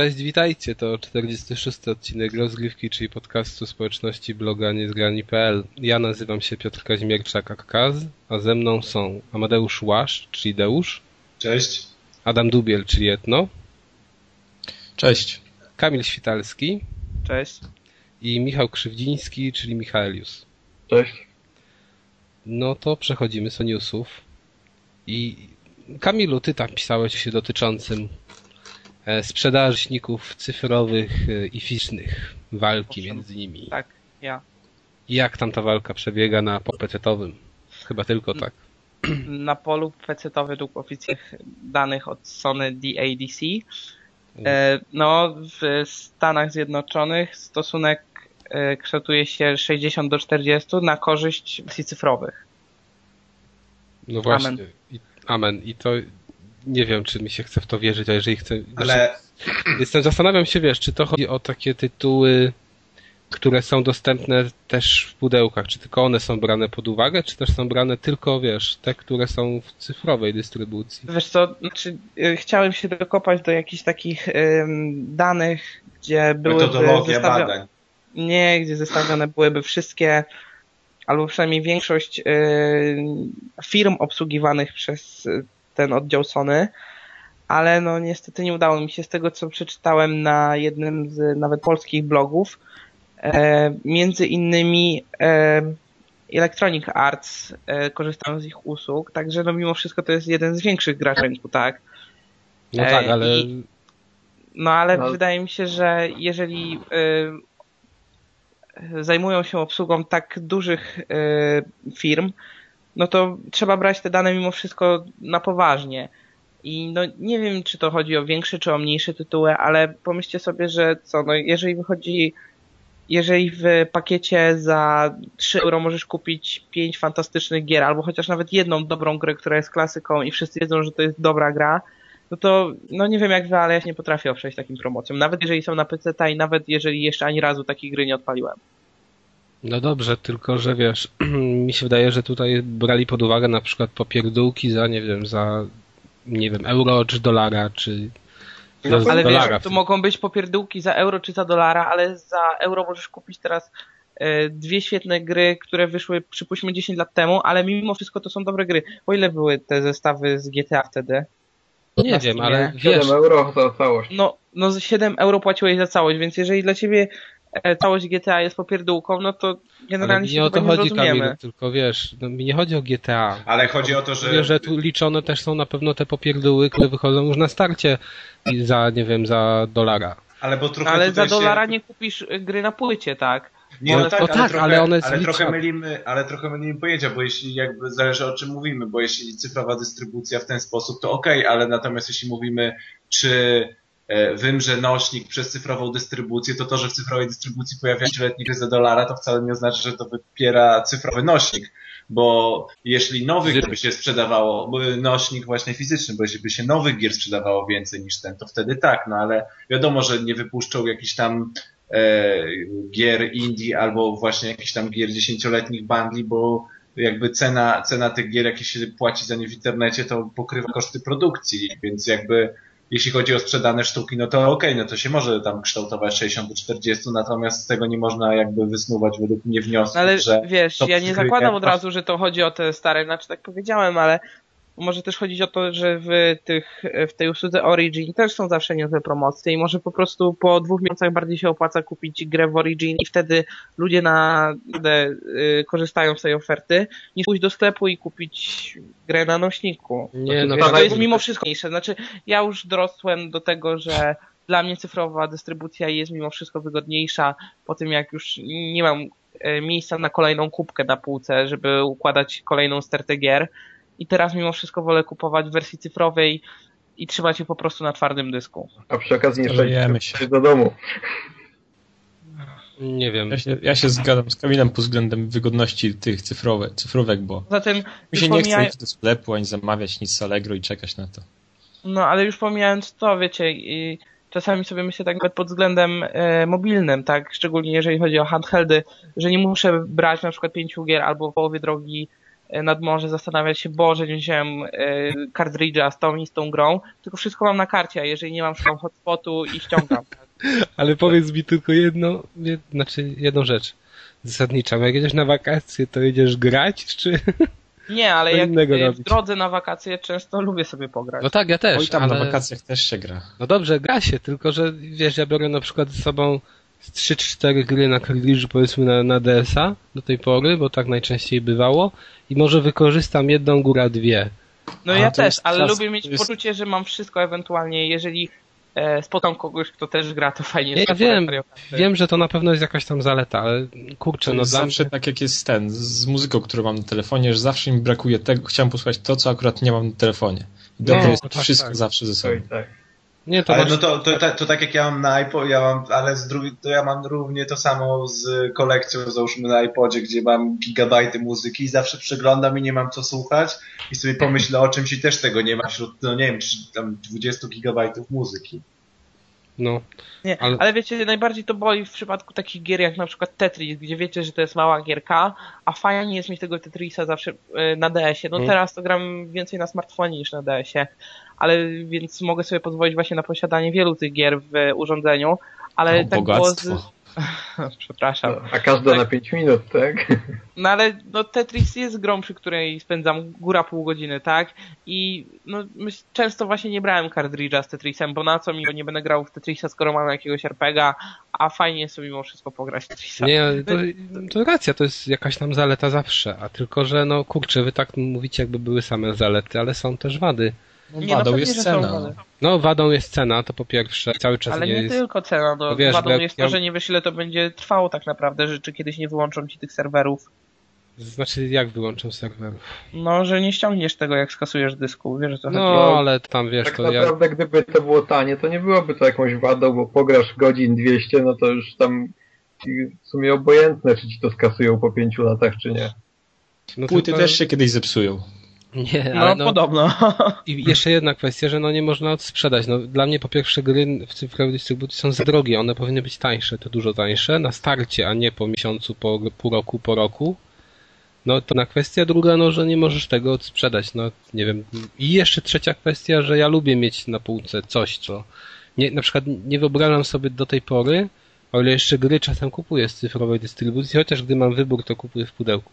Cześć, witajcie. To 46 odcinek rozgrywki, czyli podcastu społeczności bloga niezgrani.pl. Ja nazywam się Piotr Kazimierczak Akkaz, a ze mną są Amadeusz Łasz, czyli Deusz. Cześć. Adam Dubiel, czyli Etno. Cześć. Kamil Świtalski. Cześć. I Michał Krzywdziński, czyli Michaelius. Cześć. No to przechodzimy do newsów. I Kamilu, ty tam pisałeś się dotyczącym sprzedażników cyfrowych e, i fizycznych, walki Owszem. między nimi. Tak, ja. I jak tam ta walka przebiega na popecetowym? Chyba tylko tak. Na polu PC-to według oficjalnych danych od Sony DADC, e, no w Stanach Zjednoczonych stosunek e, kształtuje się 60 do 40 na korzyść wersji cyfrowych. No właśnie. Amen. I, amen. I to nie wiem, czy mi się chce w to wierzyć, a jeżeli chcę. Ale Jestem, zastanawiam się, wiesz, czy to chodzi o takie tytuły, które są dostępne też w pudełkach, czy tylko one są brane pod uwagę, czy też są brane tylko, wiesz, te, które są w cyfrowej dystrybucji. Wiesz co, znaczy, e, chciałem się dokopać do jakichś takich em, danych, gdzie były metodologia badań. Nie, gdzie zestawione byłyby wszystkie, albo przynajmniej większość y, firm obsługiwanych przez y, ten oddział Sony, ale no niestety nie udało mi się z tego, co przeczytałem na jednym z nawet polskich blogów. E, między innymi e, Electronic Arts e, korzystają z ich usług, także no mimo wszystko to jest jeden z większych graczy rynku, tak? No E, tak, ale i- No ale No. wydaje mi się, że jeżeli y, zajmują się obsługą tak dużych y, firm, no to trzeba brać te dane mimo wszystko na poważnie. I no nie wiem, czy to chodzi o większe czy o mniejsze tytuły, ale pomyślcie sobie, że co, no jeżeli wychodzi, jeżeli w pakiecie za 3 euro możesz kupić 5 fantastycznych gier, albo chociaż nawet jedną dobrą grę, która jest klasyką i wszyscy wiedzą, że to jest dobra gra, no to no nie wiem jak wy, ale ja się nie potrafię oprzeć takim promocjom. Nawet jeżeli są na PC i nawet jeżeli jeszcze ani razu takiej gry nie odpaliłem. No dobrze, tylko że wiesz, mi się wydaje, że tutaj brali pod uwagę na przykład popierdółki za, nie wiem, za, nie wiem, euro czy dolara, czy No, za Ale dolara. wiesz, to mogą być popierdółki za euro czy za dolara, ale za euro możesz kupić teraz e, dwie świetne gry, które wyszły przypuśćmy 10 lat temu, ale mimo wszystko to są dobre gry. O ile były te zestawy z GTA wtedy? Nie na wiem, ale wiesz, 7 euro za całość. No, no z 7 euro płaciłeś za całość, więc jeżeli dla ciebie całość GTA jest popierdółką, no to ale generalnie się nie o to chodzi. Kamilu, tylko wiesz, no, mi nie chodzi o GTA. Ale chodzi o to, że, Mówię, że tu liczone też są na pewno te popierdóły, które wychodzą już na starcie i za, nie wiem, za dolara. ale bo trochę Ale za dolara się... nie kupisz y, gry na płycie, tak? Nie, no No, tak, ale, tak, trochę, ale one ale trochę mylimy, ale trochę mylimy pojęcia, bo jeśli jakby zależy o czym mówimy, bo jeśli cyfrowa dystrybucja w ten sposób, to okej, ale natomiast jeśli mówimy, czy e, wymrze nośnik przez cyfrową dystrybucję, to to, że w cyfrowej dystrybucji pojawia się letni gry za dolara, to wcale nie oznacza, że to wypiera cyfrowy nośnik. Bo jeśli nowych gier by się sprzedawało, nośnik właśnie fizyczny, bo jeśli by się nowych gier sprzedawało więcej niż ten, to wtedy tak, no ale wiadomo, że nie wypuszczą jakichś tam e, gier indie albo właśnie jakichś tam gier dziesięcioletnich bundli, bo jakby cena, cena tych gier, jakie się płaci za nie w internecie, to pokrywa koszty produkcji, więc jakby jeśli chodzi o sprzedane sztuki, no to okej, no to się może tam kształtować 60 do 40, natomiast z tego nie można jakby wysnuwać według mnie wniosku, No ale że wiesz, ja nie zakładam od razu, że to chodzi o te stare, znaczy tak powiedziałem, ale może też chodzić o to, że w, tych, w tej usłudze Origin też są zawsze niezłe promocje i może po prostu po dwóch miesiącach bardziej się opłaca kupić grę w Origin i wtedy ludzie na y, korzystają z tej oferty, niż pójść do sklepu i kupić grę na nośniku. Nie, no Wiesz, to tak, jest mimo wszystko mniejsze. Znaczy, ja już dorosłem do tego, że dla mnie cyfrowa dystrybucja jest mimo wszystko wygodniejsza po tym, jak już nie mam e, miejsca na kolejną kubkę na półce, żeby układać kolejną stertę gier. I teraz mimo wszystko wolę kupować w wersji cyfrowej i trzymać je po prostu na twardym dysku. A przy okazji nie się. do domu. nie wiem. Ja się, ja się zgadzam z Kamilem pod względem wygodności tych cyfrowe, cyfrówek, bo Poza tym, mi się nie chce iść do sklepu, ani zamawiać nic z Allegro i czekać na to. No, ale już pomijając to, wiecie, i czasami sobie myślę tak nawet pod względem e, mobilnym, tak, szczególnie jeżeli chodzi o handheldy, że nie muszę brać na przykład pięciu gier albo w połowie drogi nad morze zastanawiać się, Boże, nie wziąłem e, kartridża z tą i z tą grą, tylko wszystko mam na karcie, a jeżeli nie mam, szukam hotspotu i ściągam. Ale powiedz mi tylko jedno, jed, znaczy jedną rzecz zasadniczą. Jak jedziesz na wakacje, to jedziesz grać, czy... Nie, ale jak innego w robić. drodze na wakacje często lubię sobie pograć. No tak, ja też, Oj, tam ale... na wakacjach też się gra. No dobrze, gra się, tylko że wiesz, ja biorę na przykład ze sobą z 3-4 gry na kartridżu powiedzmy na, na DS-a do tej pory, bo tak najczęściej bywało i może wykorzystam jedną, góra dwie. No A, ja też, ale czas- lubię mieć jest- poczucie, że mam wszystko ewentualnie, jeżeli e, spotkam kogoś, kto też gra, to fajnie Ja, wiem, wiem, że to na pewno jest jakaś tam zaleta, ale kurczę, To no zawsze mnie... tak jak jest ten, z muzyką, którą mam na telefonie, że zawsze mi brakuje tego, chciałem posłuchać to, co akurat nie mam na telefonie. I dobrze No, jest tak, wszystko tak. zawsze ze sobą. Oj, tak. Nie, to Ale masz... no to, to, to, to tak jak ja mam na iPod, ja mam, ale z drugiej, to ja mam równie to samo z kolekcją, załóżmy na iPodzie, gdzie mam gigabajty muzyki i zawsze przeglądam i nie mam co słuchać i sobie pomyślę o czymś i też tego nie ma wśród, no nie wiem, czy tam 20 gigabajtów muzyki. No, Nie, ale- ale... wiecie, najbardziej to boli w przypadku takich gier jak na przykład Tetris, gdzie wiecie, że to jest mała gierka, a fajnie jest mieć tego Tetrisa zawsze e, na DS-ie. No Mhm. teraz to gram więcej na smartfonie niż na DS-ie, ale więc mogę sobie pozwolić właśnie na posiadanie wielu tych gier w urządzeniu, ale O, tak było z... bogactwo. Przepraszam. A każda Tak. na 5 minut, tak? No ale no, Tetris jest grą, przy której spędzam góra pół godziny, tak? I no, myśl, często właśnie nie brałem kartridża z Tetrisem, bo na co mi, bo nie będę grał w Tetrisa, skoro mam jakiegoś RPGa, a fajnie jest sobie mimo wszystko pograć w Tetrisa. nie, to, to racja, to jest jakaś tam zaleta zawsze, a tylko, że no kurczę, wy tak mówicie jakby były same zalety, ale są też wady. No, Nie, no wadą pewnie, jest cena. No, wadą jest cena, to po pierwsze, cały czas Ale nie, nie jest... tylko cena, no, No wiesz, wadą jest to, że nie wiesz ile to będzie trwało tak naprawdę, że czy kiedyś nie wyłączą ci tych serwerów. Znaczy, jak wyłączą serwer? No, że nie ściągniesz tego jak skasujesz dysku, wiesz co chodzi? No, ale tam wiesz, Tak to ja... naprawdę, gdyby to było tanie, to nie byłoby to jakąś wadą, bo pograsz godzin 200, no to już tam w sumie obojętne, czy ci to skasują po 5 latach, czy nie. No, Płyty tylko- też się kiedyś zepsują. Nie, No, ale no, podobno. I jeszcze jedna kwestia, że no nie można odsprzedać. No, dla mnie po pierwsze gry w cyfrowej dystrybucji są za drogie, one powinny być tańsze, to dużo tańsze, na starcie, a nie po miesiącu, po pół roku, po roku. No to na kwestia druga, no że nie możesz tego odsprzedać, no nie wiem. I jeszcze trzecia kwestia, że ja lubię mieć na półce coś, co nie, na przykład nie wyobrażam sobie do tej pory, o ile jeszcze gry czasem kupuję z cyfrowej dystrybucji, chociaż gdy mam wybór, to kupuję w pudełku.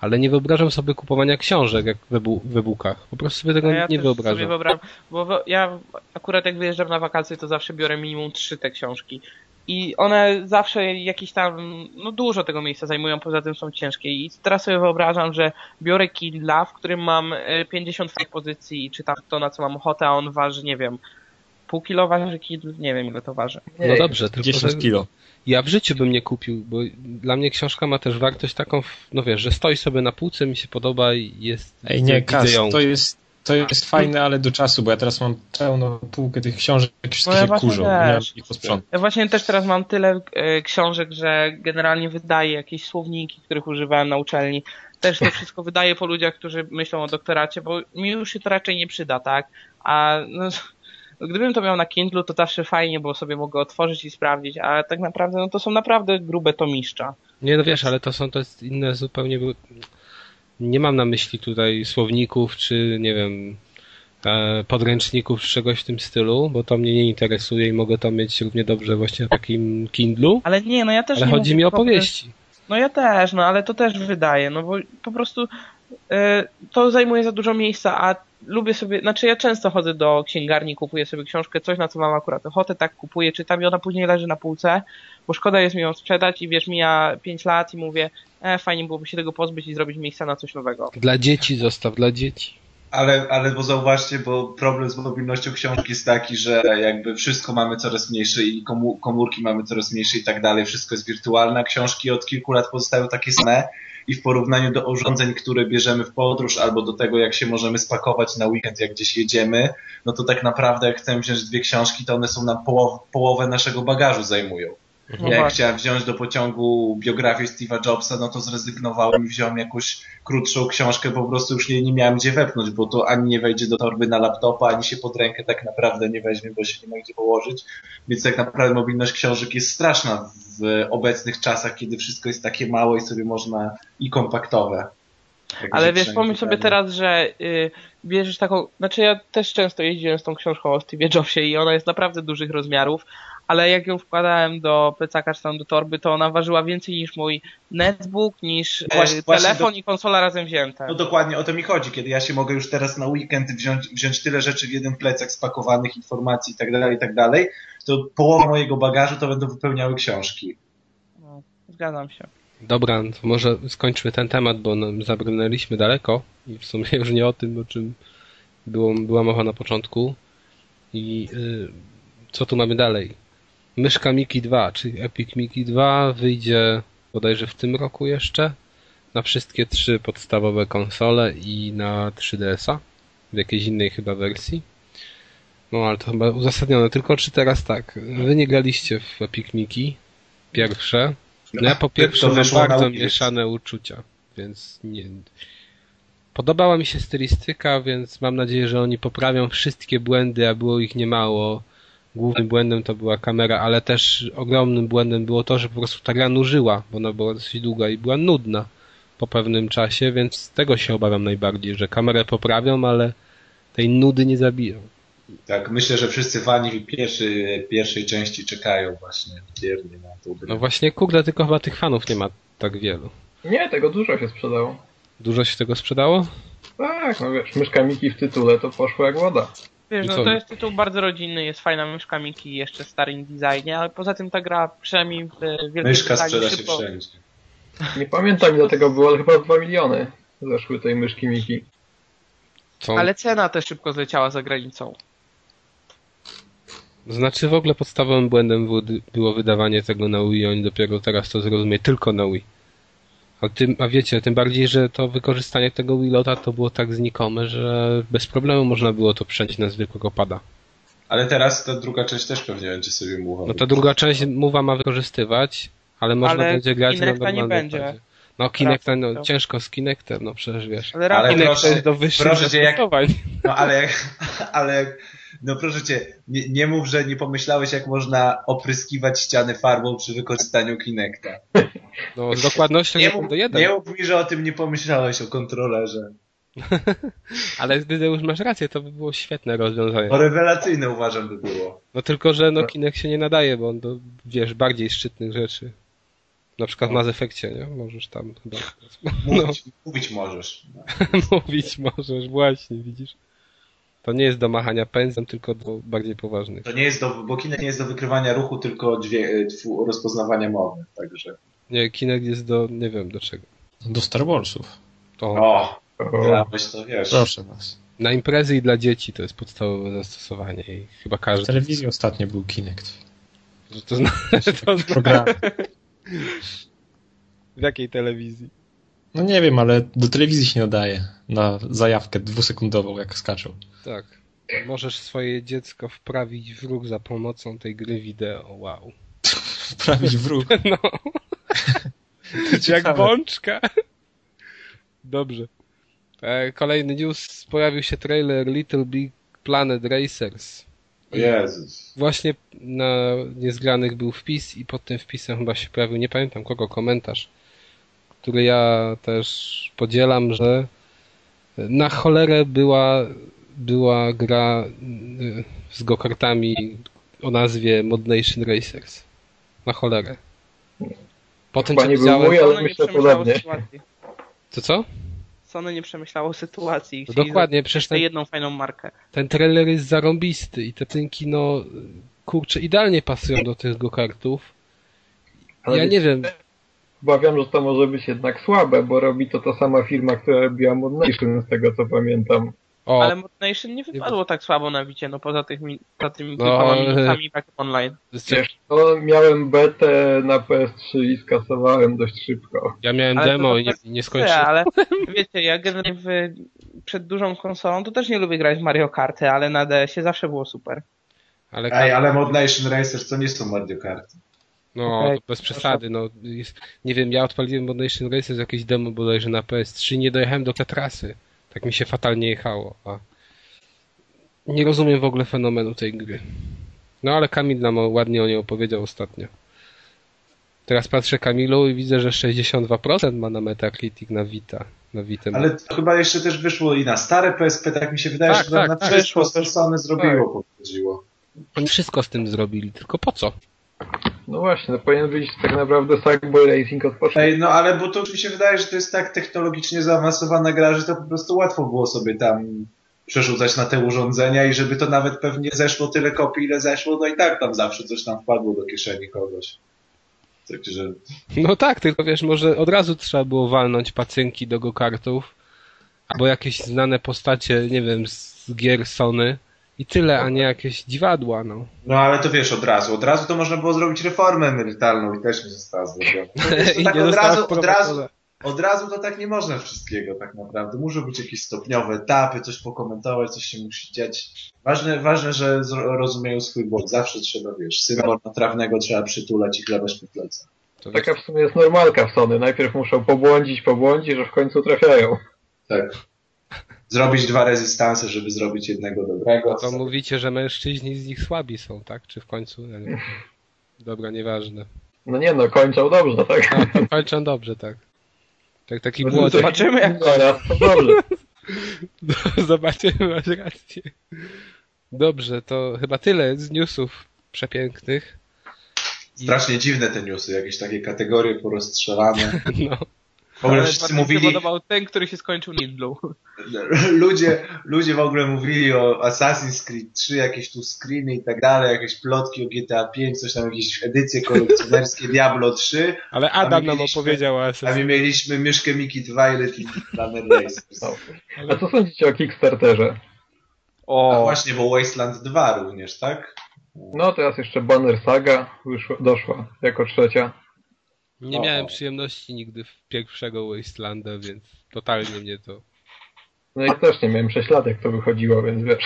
Ale nie wyobrażam sobie kupowania książek jak w e-bu- w e-bookach. Po prostu sobie tego No ja nie wyobrażam. sobie wyobrażam, bo ja akurat jak wyjeżdżam na wakacje, to zawsze biorę minimum trzy te książki. I one zawsze jakieś tam, no dużo tego miejsca zajmują, poza tym są ciężkie. I teraz sobie wyobrażam, że biorę Kindla, w którym mam e, 50 fajnych pozycji i czytam to, na co mam ochotę, a on waży, nie wiem, pół kilo waży Kindle, nie wiem ile to waży. No dobrze, tylko 10 że kilo. ja w życiu bym nie kupił, bo dla mnie książka ma też wartość taką, no wiesz, że stoi sobie na półce, mi się podoba i jest... Ej, nie, Kas, ją. to jest, to jest fajne, ale do czasu, bo ja teraz mam pełną półkę tych książek, wszystkie No ja się właśnie kurzą. też. Ja właśnie też teraz mam tyle e, książek, że generalnie wydaję jakieś słowniki, których używałem na uczelni. Też to wszystko wydaję po ludziach, którzy myślą o doktoracie, bo mi już się to raczej nie przyda, tak? A no, gdybym to miał na Kindlu, to zawsze fajnie, bo sobie mogę otworzyć i sprawdzić, a tak naprawdę no to są naprawdę grube tomiszcza. Nie, no wiesz, ale to są to jest inne zupełnie... Nie mam na myśli tutaj słowników, czy nie wiem, e, podręczników, czy czegoś w tym stylu, bo to mnie nie interesuje i mogę to mieć równie dobrze właśnie na takim Kindlu, Ale nie, no ja też ale nie chodzi mi o powieści. No ja też, no ale to też wydaje, no bo po prostu e, to zajmuje za dużo miejsca, a lubię sobie, znaczy ja często chodzę do księgarni, kupuję sobie książkę, coś na co mam akurat ochotę, tak kupuję, czytam i ona później leży na półce, bo szkoda jest mi ją sprzedać i wiesz, mija 5 lat i mówię, e, fajnie byłoby się tego pozbyć i zrobić miejsca na coś nowego. Dla dzieci zostaw, dla dzieci. Ale, ale bo zauważcie, bo problem z mobilnością książki jest taki, że jakby wszystko mamy coraz mniejsze i komu- komórki mamy coraz mniejsze i tak dalej, wszystko jest wirtualne, a książki od kilku lat pozostają takie same i w porównaniu do urządzeń, które bierzemy w podróż albo do tego, jak się możemy spakować na weekend, jak gdzieś jedziemy, no to tak naprawdę jak chcemy wziąć dwie książki, to one są na połow- połowę naszego bagażu zajmują. No Ja jak właśnie. chciałem wziąć do pociągu biografię Steve'a Jobsa, no to zrezygnowałem i wziąłem jakąś krótszą książkę, po prostu już nie, nie miałem gdzie wepchnąć, bo to ani nie wejdzie do torby na laptopa, ani się pod rękę tak naprawdę nie weźmie, bo się nie ma gdzie położyć. Więc tak naprawdę mobilność książek jest straszna w obecnych czasach, kiedy wszystko jest takie małe i sobie można i kompaktowe. Ale wiesz, pomyśl sobie teraz, że y, bierzesz taką. Znaczy, ja też często jeździłem z tą książką o Steve Jobsie i ona jest naprawdę dużych rozmiarów, ale jak ją wkładałem do plecaka czy tam do torby, to ona ważyła więcej niż mój netbook, niż e, Właśnie- właśnie telefon do- i konsola razem wzięte. No dokładnie o to mi chodzi, kiedy ja się mogę już teraz na weekend wziąć, wziąć tyle rzeczy w jeden plecak spakowanych, informacji i tak dalej, i tak dalej, to połowa mojego bagażu to będą wypełniały książki. No, zgadzam się. Dobra, to może skończmy ten temat, bo zabrnęliśmy daleko i w sumie już nie o tym, o czym było, była mowa na początku. I y, co tu mamy dalej? Myszka Miki 2, czyli Epic Miki 2 wyjdzie bodajże w tym roku jeszcze na wszystkie trzy podstawowe konsole i na 3DS-a w jakiejś innej chyba wersji. No ale to chyba uzasadnione. Tylko czy teraz tak, wy nie graliście w Epic Miki pierwsze, no ja po pierwsze mam bardzo mieszane uczucia, więc nie. Podobała mi się stylistyka, więc mam nadzieję, że oni poprawią wszystkie błędy, a było ich niemało. Głównym błędem to była kamera, ale też ogromnym błędem było to, że po prostu ta gra nużyła, bo ona była dosyć długa i była nudna po pewnym czasie, więc z tego się obawiam najbardziej, że kamerę poprawią, ale tej nudy nie zabiją. Tak, myślę, że wszyscy fani pierwszy, pierwszej części czekają właśnie wiernie na tą grę. No właśnie, kurde, tylko chyba tych fanów nie ma tak wielu. Nie, tego dużo się sprzedało. Dużo się tego sprzedało? Tak, no wiesz, myszka Miki w tytule to poszło jak woda. Wiesz, no to jest tytuł bardzo rodzinny, jest fajna myszka Miki, jeszcze w starym designie, ale poza tym ta gra przynajmniej w e, Wielkiej Myszka sprzeda się szybko, wszędzie. Nie pamiętam ile tego było, ale chyba 2 miliony zeszły tej myszki Miki. Co? ale cena też szybko zleciała za granicą. Znaczy w ogóle podstawowym błędem było, było wydawanie tego na Wii, oni dopiero teraz to zrozumie tylko na Wii. A, tym, a wiecie, tym bardziej, że to wykorzystanie tego Wii Lota to było tak znikome, że bez problemu można było to przenieść na zwykłego pada. Ale teraz ta druga część też pewnie będzie sobie mówiła. No ta druga część Mowa ma wykorzystywać, ale można Ale będzie grać na Kinecta nie normalnym będzie. padzie. No Kinecta, no, to- ciężko z Kinectem, no przecież wiesz. Ale, Ale Kinect proszę- to jest do wyższych proszę cię, jak-. No ale jak, ale jak, no proszę cię, nie, nie mów, że nie pomyślałeś jak można opryskiwać ściany farbą przy wykorzystaniu Kinecta. No z dokładnością Nie 1 mów, do 1. nie mów mi, że o tym nie pomyślałeś, o kontrolerze. Ale gdy już masz rację, to by było świetne rozwiązanie. No rewelacyjne uważam by było. No tylko, że no Kinect się nie nadaje, bo on do, wiesz, bardziej szczytnych rzeczy. Na przykład w Mass Effectie, nie? Możesz tam chyba Mówić, mówić możesz. No. mówić możesz, właśnie, widzisz? To nie jest do machania pędzlem, tylko do bardziej poważnych. To nie jest do, bo Kinect nie jest do wykrywania ruchu, tylko dźwię, tfu, rozpoznawania mowy, także. Nie, Kinect jest do, nie wiem do czego. Do Star Warsów. To O, grałeś to, wiesz. Proszę was. na imprezy i dla dzieci to jest podstawowe zastosowanie i chyba W każdy. telewizji ostatnio był Kinect. Że to zna, to zna, Program. w jakiej telewizji? No nie wiem, ale do telewizji się nadaje na zajawkę dwusekundową, jak skaczą. Tak. Możesz swoje dziecko wprawić w ruch za pomocą tej gry wideo. Wow. Wprawić w ruch. No. Jak bączka. Dobrze. E, Kolejny news. Pojawił się trailer Little Big Planet Racers. Jezus. Właśnie na niezgranych był wpis i pod tym wpisem chyba się pojawił, nie pamiętam kogo, komentarz, który ja też podzielam, że na cholerę była, była gra y, z gokartami o nazwie Mod Nation Racers. Na cholerę. Po tym, Chyba co nie był mój, ale myślę podobnie. sytuacji. To co? Sony nie przemyślało sytuacji. No dokładnie, przecież ten, jedną fajną markę. ten trailer jest zarąbisty i te tynki, no kurczę, idealnie pasują do tych gokartów. Ja nie wiem, Obawiam, że to może być jednak słabe, bo robi to ta sama firma, która robiła Mod Nation, z tego co pamiętam. o, Ale Mod Nation nie wypadło tak słabo na bicie, no poza, tych, poza tymi No, kilkoma ale- minutami tak online. Wiesz, no, miałem betę na PS3 i skasowałem dość szybko. Ja miałem Ale to demo i nie, tak nie Nie, skończyłem. ale wiecie, ja generalnie w, przed dużą konsolą to też nie lubię grać w Mario Karty, ale na DS-ie zawsze było super. Ale, Ej, ale Mod Nation Racers to nie są Mario Karty. No, to bez przesady. No, jest, nie wiem, ja odpaliłem Mod Nation Racers jakieś demo bodajże na PS3 nie dojechałem do tej trasy. Tak mi się fatalnie jechało. A nie rozumiem w ogóle fenomenu tej gry. No ale Kamil nam ładnie o niej opowiedział ostatnio. Teraz patrzę Kamilu i widzę, że 62% ma na Metacritic na Vita. Na Vita. Ale to chyba jeszcze też wyszło i na stare PSP, tak mi się wydaje, Tak, że tak, na tak. Wyszło, co Sony zrobiło, podchodziło. Oni wszystko z tym zrobili, tylko po co? No właśnie, no powinien być tak naprawdę Sackboy Racing od początku. Ej, no ale bo to mi się wydaje, że to jest tak technologicznie zaawansowana gra, że to po prostu łatwo było sobie tam przerzucać na te urządzenia i żeby to nawet pewnie zeszło tyle kopii, ile zeszło, no i tak tam zawsze coś tam wpadło do kieszeni kogoś. Także No tak, tylko wiesz, może od razu trzeba było walnąć pacynki do go-kartów, albo jakieś znane postacie, nie wiem, z gier Sony i tyle, a nie jakieś dziwadła, no. No ale to wiesz, od razu. Od razu to można było zrobić reformę emerytalną i też nie została zrobiona. Tak od razu, od razu, od razu to tak nie można wszystkiego tak naprawdę. Muszą być jakieś stopniowe etapy, coś pokomentować, coś się musi dziać. Ważne, ważne że rozumieją swój błąd. Zawsze trzeba, wiesz, syna marnotrawnego trzeba przytulać i chlebać po plecach. Taka w sumie jest normalka w Sony. Najpierw muszą pobłądzić, pobłądzić, że w końcu trafiają. Tak. Zrobić dwa rezystanse, żeby zrobić jednego dobrego. to mówicie, że mężczyźni z nich słabi są, tak? Czy w końcu? Nie. Dobra, nieważne. No nie no, kończą dobrze, tak? A, to kończą dobrze, tak. Tak, taki No, młody. Zobaczymy jak No, raz to dobrze. Zobaczymy, masz rację. Dobrze, to chyba tyle z newsów przepięknych. Strasznie dziwne te newsy, jakieś takie kategorie porozstrzelane. No. W ogóle Ale wszyscy bardziej mi się mówili, podobał ten, który się skończył Nidblue. ludzie, ludzie w ogóle mówili o Assassin's Creed 3, jakieś tu screeny i tak dalej, jakieś plotki o GTA 5, coś tam, jakieś edycje kolekcjonerskie Diablo 3, Ale A Adam nam opowiedział o a Assassin's my mieliśmy Myszkę Miki Twilight i Runner Racers. No. A co sądzicie o Kickstarterze? A O, właśnie, bo Wasteland 2 również, tak? No teraz jeszcze Banner Saga wyszła, doszła jako trzecia. Nie O. miałem przyjemności nigdy w pierwszego Wastelanda, więc totalnie mnie to... No i ja też nie miałem 6 lat jak to wychodziło, więc wiesz.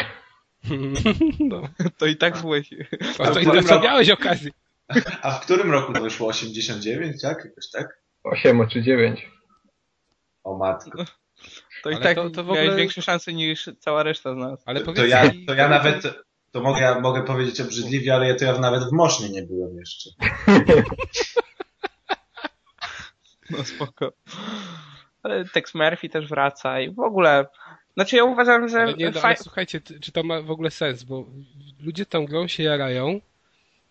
No. to i tak byłeś. A to i tak roku? miałeś okazję. A w którym roku to wyszło? 89, tak? Jakoś tak? 8 czy 9. O matko. To i Ale tak to- to w miałeś ogóle- większe szanse niż cała reszta z nas. Ale To, powiedz to, ja, to ja nawet, to mogę, ja mogę powiedzieć obrzydliwie, ale ja to ja nawet w Mosznie nie byłem jeszcze. No spoko. Ale Tex Murphy też wraca i w ogóle... Znaczy ja uważam, że... Ale, nie, no, ale słuchajcie, czy to ma w ogóle sens, bo ludzie tą grą się jarają.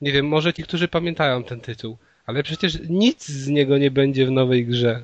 Nie wiem, może ci, którzy pamiętają ten tytuł, ale przecież nic z niego nie będzie w nowej grze.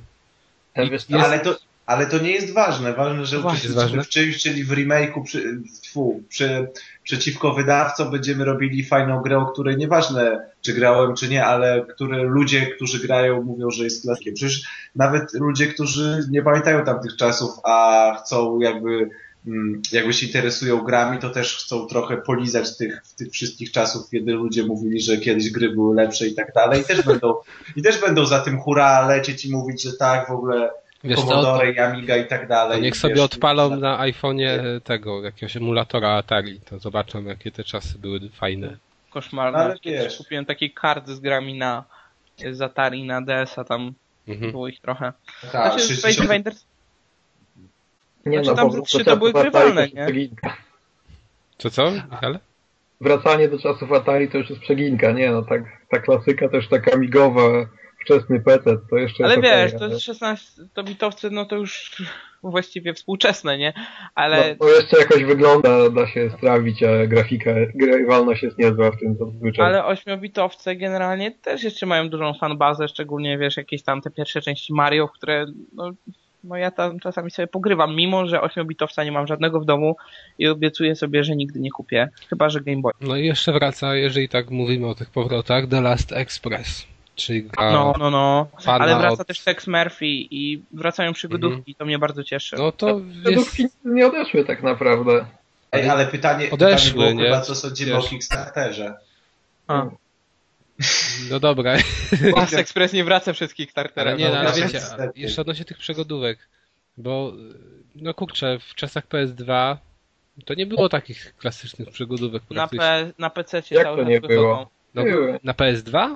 Jest- Ale to, ale to nie jest ważne. Ważne, że uczestniczymy w czymś, czyli w remake'u przy, tfu, przy, przeciwko wydawcom będziemy robili fajną grę, o której nieważne, czy grałem, czy nie, ale które ludzie, którzy grają, mówią, że jest klasykiem. Przecież nawet ludzie, którzy nie pamiętają tamtych czasów, a chcą jakby mm, jakby się interesują grami, to też chcą trochę polizać tych, tych wszystkich czasów, kiedy ludzie mówili, że kiedyś gry były lepsze i tak dalej. I też będą, i też będą za tym hura lecieć i mówić, że tak, w ogóle Wiesz co, Commodore i Amiga i tak to dalej. niech Wiesz, sobie odpalą i- na iPhone'ie tego, jakiegoś emulatora Atari, to zobaczą, jakie te czasy były fajne. Koszmarne. Ale Kiedyś wiesz. Kupiłem takie karty z grami na z Atari na DS-a, tam Mhm. było ich trochę. Tak, Znaczy, 60 Space Invaders nie znaczy, no, tam trzy to były grywalne, to jest nie? przeginka. Co, co, Michale? Wracanie do czasów Atari to już jest przeginka, nie no, tak, ta klasyka też taka amigowa, wczesny PC, to jeszcze Ale jest wiesz, okej, to ale- jest 16, to bitowcy, no to już właściwie współczesne, nie? No, Ale to jeszcze jakoś wygląda, da się strawić, a grafika, grywalność jest niezła w tym zazwyczaj. Ale ośmiobitowce generalnie też jeszcze mają dużą fanbazę, szczególnie wiesz, jakieś tam te pierwsze części Mario, które no, no ja tam czasami sobie pogrywam, mimo że ośmiobitowca nie mam żadnego w domu i obiecuję sobie, że nigdy nie kupię. Chyba, że Game Boy. No i jeszcze wraca, jeżeli tak mówimy o tych powrotach, The Last Express, czyli gra No, no, no. Ale wraca od... też Tex Murphy i wracają przygodówki, to mnie bardzo cieszy. No to Te jest... nie odeszły tak naprawdę. Ej, ale pytanie, Odeszły, pytanie było nie? chyba, co sądzimy Wiesz. o Kickstarterze. A. No dobra, Last Express nie wraca przez Kickstartera. ale nie, no, ale no, wiecie, niestety. jeszcze odnośnie tych przygodówek, bo no kurczę, w czasach PS2 to nie było takich klasycznych przygodówek Na. P, na PC Jak cały to czas nie było? No, na PS2?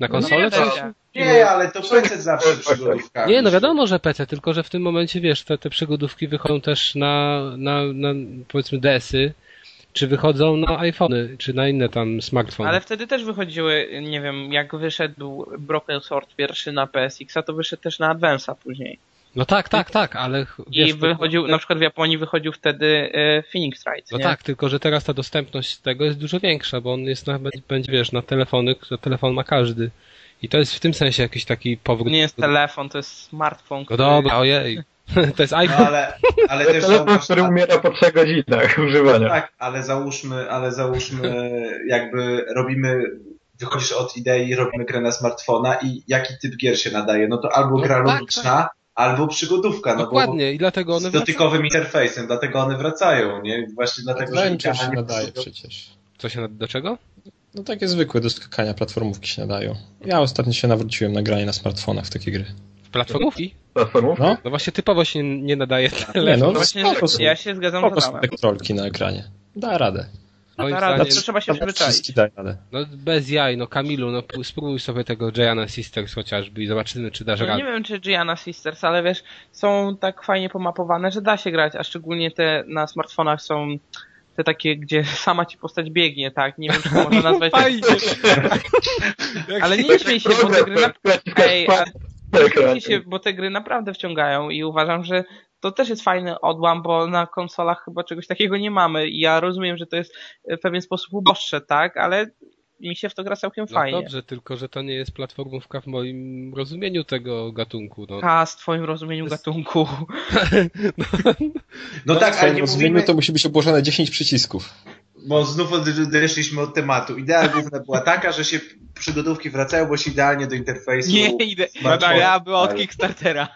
Na No konsolę? będzie. Nie, ale to PC zawsze przygodówkami. Nie, no wiadomo, że PC, tylko że w tym momencie, wiesz, te, te przygodówki wychodzą też na, na, na powiedzmy DS-y czy wychodzą na iPhony, czy na inne tam smartfony. Ale wtedy też wychodziły, nie wiem, jak wyszedł Broken Sword pierwszy na PSX, a to wyszedł też na Advance'a później. No tak, tak, tak, ale I wiesz, to- wychodził, na przykład w Japonii wychodził wtedy e, Phoenix Wright, No nie? tak, tylko że teraz ta dostępność tego jest dużo większa, bo on jest na, będzie, wiesz, na telefony, które telefon ma każdy. I to jest w tym sensie jakiś taki powrót. Nie jest telefon, to jest smartfon, No który... dobra, ojej. To jest No iPhone. ale, ale To też jest telefon, zauważ, który umiera po trzech godzinach używania. Tak, ale załóżmy, ale załóżmy, jakby robimy, wychodzisz od idei, robimy grę na smartfona i jaki typ gier się nadaje? No to albo No gra tak, logiczna, albo przygodówka, no Dokładnie, i dlatego bo one z dotykowym interfejsem, dlatego one wracają, nie? Właśnie dlatego, że Adventure się nadaje pasują. przecież. Co się nad... do czego? No takie zwykłe do skakania platformówki się nadają. Ja ostatnio się nawróciłem na granie na smartfonach w takie gry. W platformówki? Platformów? No, No właśnie typowo się nie nadaje nie telefon. no, Właśnie, ja się zgadzam z Adamem. te kontrolki na ekranie. Da radę. Moim Na radę, zdaniem, to trzeba się przyzwyczaić. no bez jaj, no Kamilu, no spróbuj sobie tego Gianna Sisters chociażby i zobaczymy, czy dasz No, nie radę. wiem, czy Gianna Sisters, ale wiesz, są tak fajnie pomapowane, że da się grać, a szczególnie te na smartfonach są te takie, gdzie sama ci postać biegnie, tak? Nie wiem, czy to można nazwać... Fajnie. ale nie śmiej się, bo te gry... Na... Ej, a... Nie się, bo te gry naprawdę wciągają i uważam, że to też jest fajny odłam, bo na konsolach chyba czegoś takiego nie mamy i ja rozumiem, że to jest w pewien sposób uboższe, tak? Ale mi się w to gra całkiem No fajnie. dobrze, tylko że to nie jest platformówka w moim rozumieniu tego gatunku. No. K z twoim rozumieniu gatunku. No tak, w ale nie rozumieniu mówimy, to musi być obłożone 10 przycisków. bo znów odeszliśmy od tematu. Idea główna była taka, że się przygodówki wracają, bo się idealnie do interfejsu... Nie smartfona Ja była od. Kickstartera.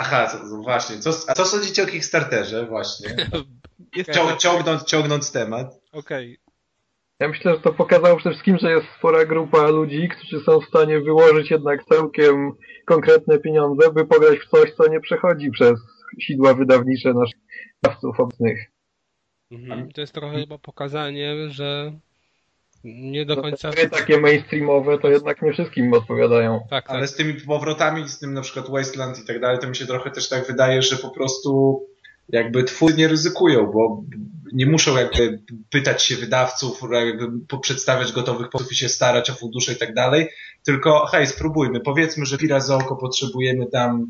Aha, właśnie. Co, a co sądzicie o Kickstarterze właśnie? Jest Cią, ciągnąc, ciągnąc temat. Okej. Ja myślę, że to pokazało przede wszystkim, że jest spora grupa ludzi, którzy są w stanie wyłożyć jednak całkiem konkretne pieniądze, by pograć w coś, co nie przechodzi przez sidła wydawnicze naszych wydawców obecnych. Mhm. To jest trochę chyba pokazanie, że nie do No, końca... te takie mainstreamowe to jednak nie wszystkim odpowiadają. Tak, tak. Ale z tymi powrotami, z tym na przykład Wasteland i tak dalej, to mi się trochę też tak wydaje, że po prostu jakby twórcy nie ryzykują, bo nie muszą jakby pytać się wydawców, jakby po- przedstawiać gotowych pomysłów i się starać o fundusze i tak dalej, tylko hej, spróbujmy, powiedzmy, że Pira za oko potrzebujemy tam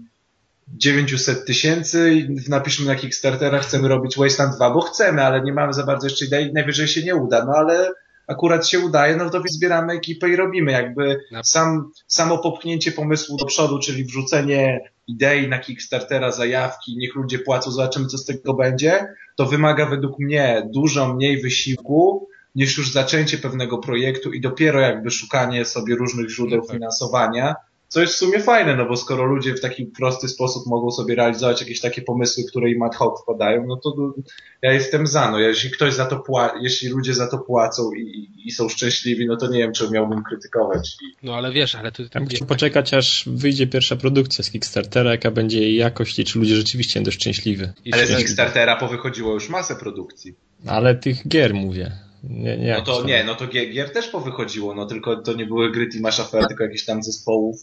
900 tysięcy i napiszmy na Kickstartera, chcemy robić Wasteland 2, bo chcemy, ale nie mamy za bardzo jeszcze idei, najwyżej się nie uda, no ale akurat się udaje, no to zbieramy ekipę i robimy. Jakby Na- sam, samo popchnięcie pomysłu do przodu, czyli wrzucenie idei na Kickstartera, zajawki, niech ludzie płacą, zobaczymy co z tego będzie, to wymaga według mnie dużo mniej wysiłku niż już zaczęcie pewnego projektu i dopiero jakby szukanie sobie różnych źródeł No tak. finansowania, co jest w sumie fajne, no bo skoro ludzie w taki prosty sposób mogą sobie realizować jakieś takie pomysły, które im ad hoc wpadają, no to ja jestem za, no jeśli ktoś za to pła- jeśli ludzie za to płacą i, i- są szczęśliwi, no to nie wiem, czy miałbym krytykować. No ale wiesz, ale tu... Ja bym chciał poczekać, aż wyjdzie pierwsza produkcja z Kickstartera, jaka będzie jej jakość i czy ludzie rzeczywiście będą szczęśliwi. I ale z. Kickstartera powychodziło już masę produkcji. Ale tych gier mówię. Nie, nie No to tam- nie, no to gier, gier też powychodziło, no tylko to nie były gry Tima Schafera, tylko jakichś tam zespołów.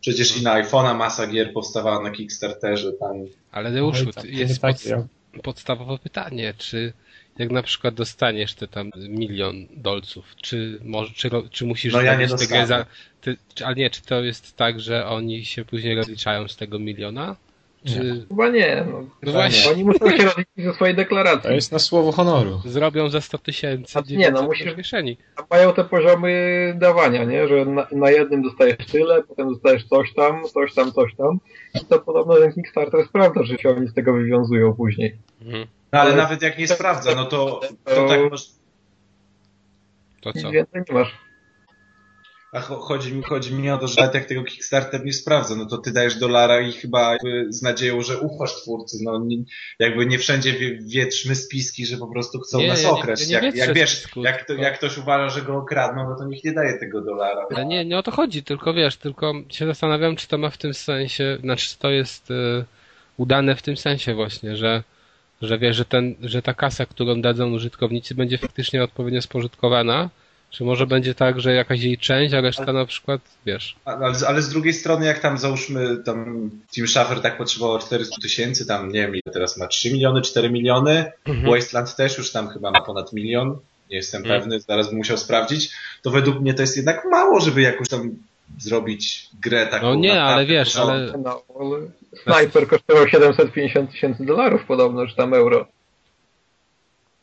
Przecież i na iPhone'a masa gier powstawała na Kickstarterze, tam. Ale Deuszu, tam nie jest tak, pod, ja- podstawowe pytanie, czy jak na przykład dostaniesz te tam milion dolców, czy, może, czy, czy musisz No ja nie tę grę za... Ty, czy, ale nie, czy to jest tak, że oni się później rozliczają z tego miliona? Czy Chyba nie. No. No właśnie. Oni muszą się rozliczyć ze swojej deklaracji. To jest na słowo honoru. zrobią za 100 tysięcy nie, no 900 musisz- kieszeni? Mają te poziomy dawania, nie? Że na, na jednym dostajesz tyle, potem dostajesz coś tam, coś tam, coś tam. I to podobno ten Kickstarter sprawdza, że się oni z tego wywiązują później. Mhm. No ale Ale- nawet jak nie sprawdza, no to, to tak masz, To Nic co? więcej nie masz. A cho- chodzi mi, chodzi mi o to, że nawet jak tego Kickstarter nie sprawdza, no to ty dajesz dolara i chyba z nadzieją, że ufasz twórcy, no nie, jakby nie wszędzie wie, wietrzmy spiski, że po prostu chcą Nie, nas ja nie- okraść. ja nie jak, jak wiesz, spisku, jak, to, jak ktoś uważa, że go okradną, no to niech nie daje tego dolara. Ale nie, nie o to chodzi, tylko wiesz, tylko się zastanawiam, czy to ma w tym sensie, znaczy czy to jest e, udane w tym sensie właśnie, że, że wiesz, że, ten, że ta kasa, którą dadzą użytkownicy będzie faktycznie odpowiednio spożytkowana, Czy może będzie tak, że jakaś jej część, a reszta na przykład, wiesz... Ale, ale z drugiej strony, jak tam załóżmy, tam Team Schaffer tak potrzebował 400 tysięcy, tam nie wiem, ile teraz ma 3 miliony, 4 miliony, Mhm. Wasteland też już tam chyba ma ponad milion, nie jestem Mhm. pewny, zaraz bym musiał sprawdzić, to według mnie to jest jednak mało, żeby jakoś tam zrobić grę taką. No nie, ale wiesz, ale... No, ale Sniper kosztował 750 tysięcy dolarów podobno, czy tam euro.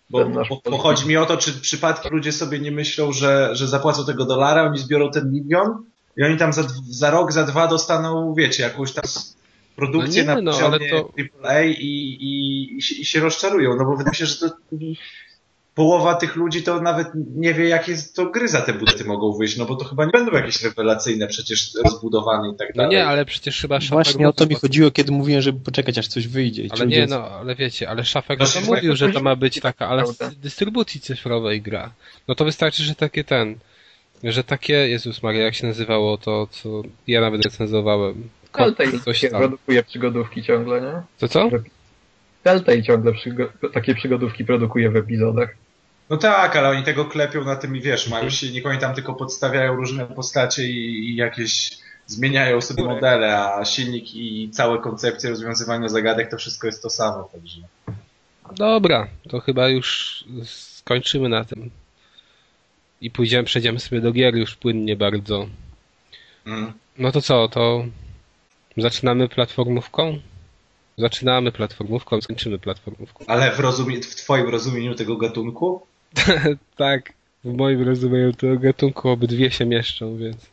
Bo, bo, bo chodzi mi o to, czy przypadkiem ludzie sobie nie myślą, że, że zapłacą tego dolara, oni zbiorą ten milion i oni tam za, za rok, za dwa dostaną, wiecie, jakąś tam produkcję No nie, na no, poziomie to- AAA i, i, i, się, i się rozczarują, no bo wydaje mi się, że to połowa tych ludzi to nawet nie wie, jakie to gry za te budżety mogą wyjść, no bo to chyba nie będą jakieś rewelacyjne, przecież rozbudowane i tak No dalej. nie, ale przecież chyba Szafek... Właśnie o to mi chodziło, kiedy mówiłem, żeby poczekać, aż coś wyjdzie. i Ale nie, no, ale wiecie, ale Szafek No o tym się mówił, że to ma być taka, ale z dystrybucji cyfrowej gra. No to wystarczy, że takie ten, że takie, Jezus Maria, jak się nazywało to, co ja nawet recenzowałem. Telltale coś tam. produkuje przygodówki ciągle, nie? To co? Telltale ciągle przygo takie przygodówki produkuje w epizodach. No tak, ale oni tego klepią na tym i wiesz, mają silnik, oni tam tylko podstawiają różne postacie i, i jakieś zmieniają sobie modele, a silnik i całe koncepcje rozwiązywania zagadek to wszystko jest to samo, także. Dobra, to chyba już skończymy na tym. I pójdziemy, przejdziemy sobie do gier już płynnie bardzo. Mm. No to co, to zaczynamy platformówką? Zaczynamy platformówką, skończymy platformówką. Ale w, rozumie, w twoim rozumieniu tego gatunku? Tak, w moim rozumieniu tego gatunku obydwie się mieszczą, więc...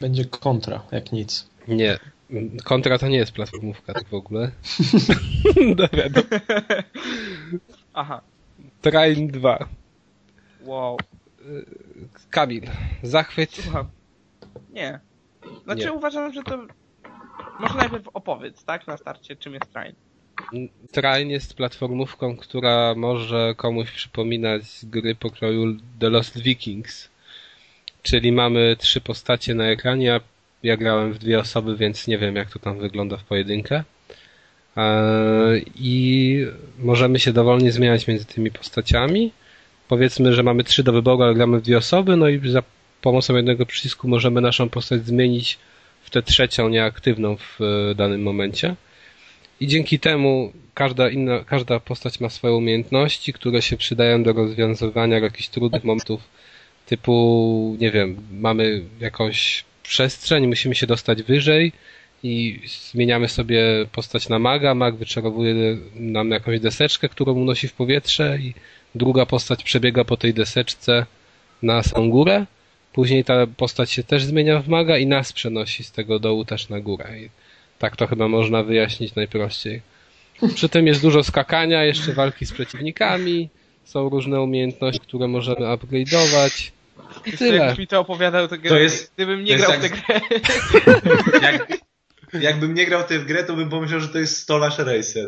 Będzie kontra, jak nic. Nie. Kontra to nie jest platformówka tak w ogóle. Dobra, do... Aha, Train 2. wow. Kamil, zachwyt. Słucham. Nie. Znaczy Nie. uważam, że to... Może najpierw opowiedz, tak? Na starcie, czym jest Train. Train jest platformówką, która może komuś przypominać gry pokroju The Lost Vikings. Czyli mamy trzy postacie na ekranie. Ja, grałem w dwie osoby, więc nie wiem jak to tam wygląda w pojedynkę. Eee, I możemy się dowolnie zmieniać między tymi postaciami. Powiedzmy, że mamy trzy do wyboru, ale gramy w dwie osoby, no i za pomocą jednego przycisku możemy naszą postać zmienić w tę trzecią, nieaktywną w e, danym momencie. I dzięki temu każda inna, każda postać ma swoje umiejętności, które się przydają do rozwiązywania jakichś trudnych momentów, typu, nie wiem, mamy jakąś przestrzeń, musimy się dostać wyżej i zmieniamy sobie postać na maga, mag wyczarowuje nam jakąś deseczkę, którą unosi w powietrze i druga postać przebiega po tej deseczce na samą górę, później ta postać się też zmienia w maga i nas przenosi z tego dołu też na górę. Tak to chyba można wyjaśnić najprościej. Przy tym jest dużo skakania, jeszcze walki z przeciwnikami, są różne umiejętności, które możemy upgrade'ować. I tyle. Jakbyś mi to opowiadał, to, To jest- gdybym nie to jest grał w tę jak- grę. Jak, jakbym nie grał w tę grę, to bym pomyślał, że to jest Stolarz Racer.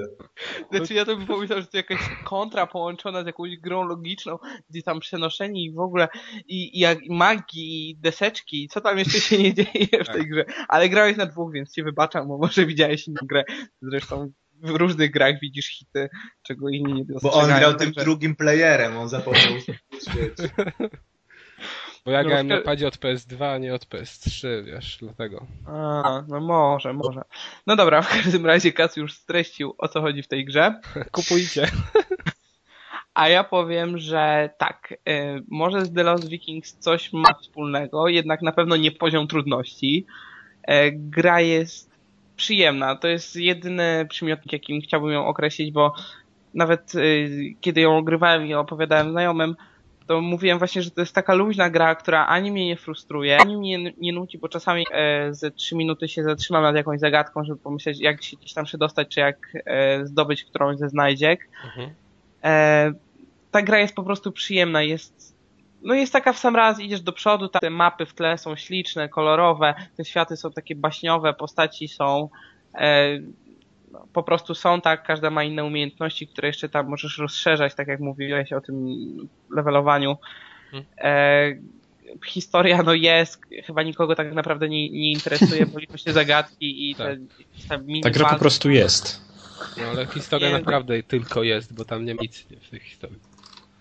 Znaczy ja to bym pomyślał, że to jakaś kontra połączona z jakąś grą logiczną, gdzie tam przenoszeni i w ogóle i, i i magii i deseczki, co tam jeszcze się nie dzieje w tej grze. Ale grałeś na dwóch, więc cię wybaczam, bo może widziałeś inną grę. Zresztą w różnych grach widzisz hity, czego inni nie Bo on dostrzegają. grał tym drugim playerem, on zapomniał. Bo ja No, grałem na padzie od PS2, a nie od PS3, wiesz, dlatego. A, no może, może. No dobra, w każdym razie Kas już streścił o co chodzi w tej grze. Kupujcie. A ja powiem, że tak, y, może z The Lost Vikings coś ma wspólnego, jednak na pewno nie poziom trudności. E, gra jest przyjemna, to jest jedyny przymiotnik, jakim chciałbym ją określić, bo nawet y, kiedy ją ogrywałem i opowiadałem znajomym, to mówiłem właśnie, że to jest taka luźna gra, która ani mnie nie frustruje, ani mnie nie nudzi, bo czasami e, ze trzy minuty się zatrzymam nad jakąś zagadką, żeby pomyśleć, jak się gdzieś tam przedostać, czy jak e, zdobyć którąś ze znajdziek. Mhm. E, ta gra jest po prostu przyjemna, jest no jest taka w sam raz, idziesz do przodu, te mapy w tle są śliczne, kolorowe, te światy są takie baśniowe, postaci są e, no, po prostu są tak, każda ma inne umiejętności, które jeszcze tam możesz rozszerzać, tak jak mówiłeś o tym levelowaniu. Mhm. E, historia no jest, chyba nikogo tak naprawdę nie, nie interesuje, bo liczą się zagadki i te, te Ta gra po prostu jest. No ale historia Nie. naprawdę tylko jest, bo tam nie ma nic w tej historii.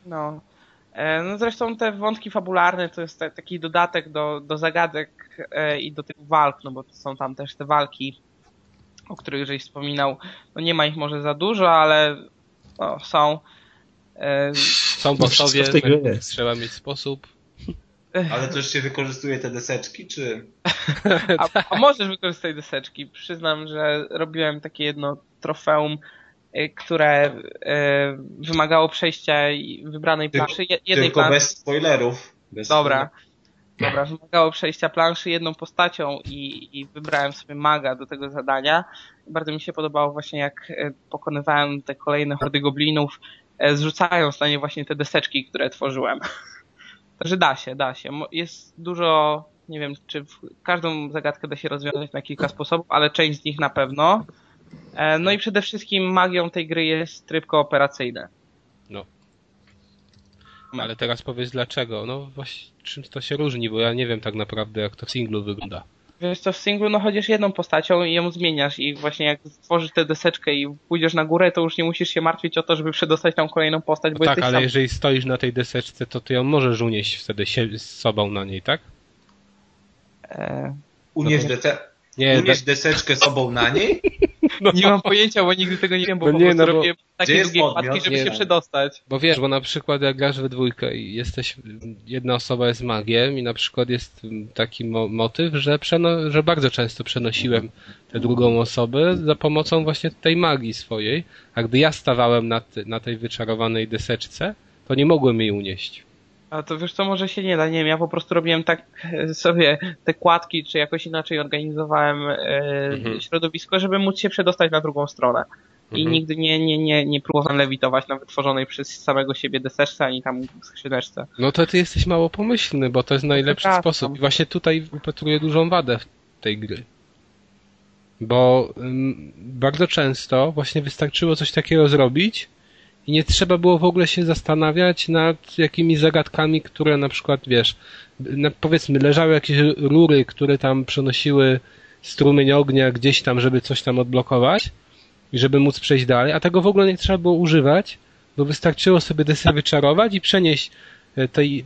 No. E, no zresztą te wątki fabularne to jest taki dodatek do, do zagadek e, i do tych walk, no bo są tam też te walki, o których żeś wspominał. No nie ma ich może za dużo, ale no, są. E, są w tej grze trzeba mieć sposób. Ale to już się wykorzystuje te deseczki, czy... a, a możesz wykorzystać deseczki. Przyznam, że robiłem takie jedno trofeum Y, które y, wymagało przejścia wybranej planszy. Jednej Tylko planszy. bez spoilerów. Bez Dobra. Dobra, wymagało przejścia planszy jedną postacią i, i wybrałem sobie maga do tego zadania. Bardzo mi się podobało właśnie jak y, pokonywałem te kolejne hordy goblinów, zrzucając na nie właśnie te deseczki, które tworzyłem. Także da się, da się. Jest dużo, nie wiem, czy każdą zagadkę da się rozwiązać na kilka sposobów, ale część z nich na pewno. E, no i przede wszystkim magią tej gry jest tryb kooperacyjny. Ale teraz powiedz dlaczego. No właśnie, czym to się różni, bo ja nie wiem tak naprawdę jak to w singlu wygląda. Wiesz co, w singlu no chodzisz jedną postacią i ją zmieniasz i właśnie jak stworzysz tę deseczkę i pójdziesz na górę, to już nie musisz się martwić o to, żeby przedostać tam kolejną postać, bo no Tak, ale sam... jeżeli stoisz na tej deseczce, to ty ją możesz unieść wtedy się, z sobą na niej, tak? E... Unieść, no to... nie, unieść deseczkę sobą na niej? No. Nie mam pojęcia, bo nigdy tego nie wiem, bo no po nie, no bo... robię takie długie żeby nie, się przedostać. Bo wiesz, bo na przykład jak grasz we dwójkę i jesteś, jedna osoba jest magiem i na przykład jest taki mo motyw, że, przeno- że bardzo często przenosiłem tę drugą osobę za pomocą właśnie tej magii swojej, a gdy ja stawałem na, na tej wyczarowanej deseczce, to nie mogłem jej unieść. A to wiesz co, może się nie da, nie wiem, ja po prostu robiłem tak e, sobie te kładki, czy jakoś inaczej organizowałem e, mhm. środowisko, żeby móc się przedostać na drugą stronę. I mhm. nigdy nie, nie, nie, nie próbowałem lewitować na wytworzonej przez samego siebie deseczce, ani tam skrzyneczce. No to ty jesteś mało pomyślny, bo to jest najlepszy to sposób. I właśnie tutaj upatruję dużą wadę w tej gry. Bo bardzo często właśnie wystarczyło coś takiego zrobić, i nie trzeba było w ogóle się zastanawiać nad jakimiś zagadkami, które na przykład, wiesz, powiedzmy, leżały jakieś rury, które tam przenosiły strumień ognia gdzieś tam, żeby coś tam odblokować i żeby móc przejść dalej, a tego w ogóle nie trzeba było używać, bo wystarczyło sobie desę wyczarować i przenieść e, tej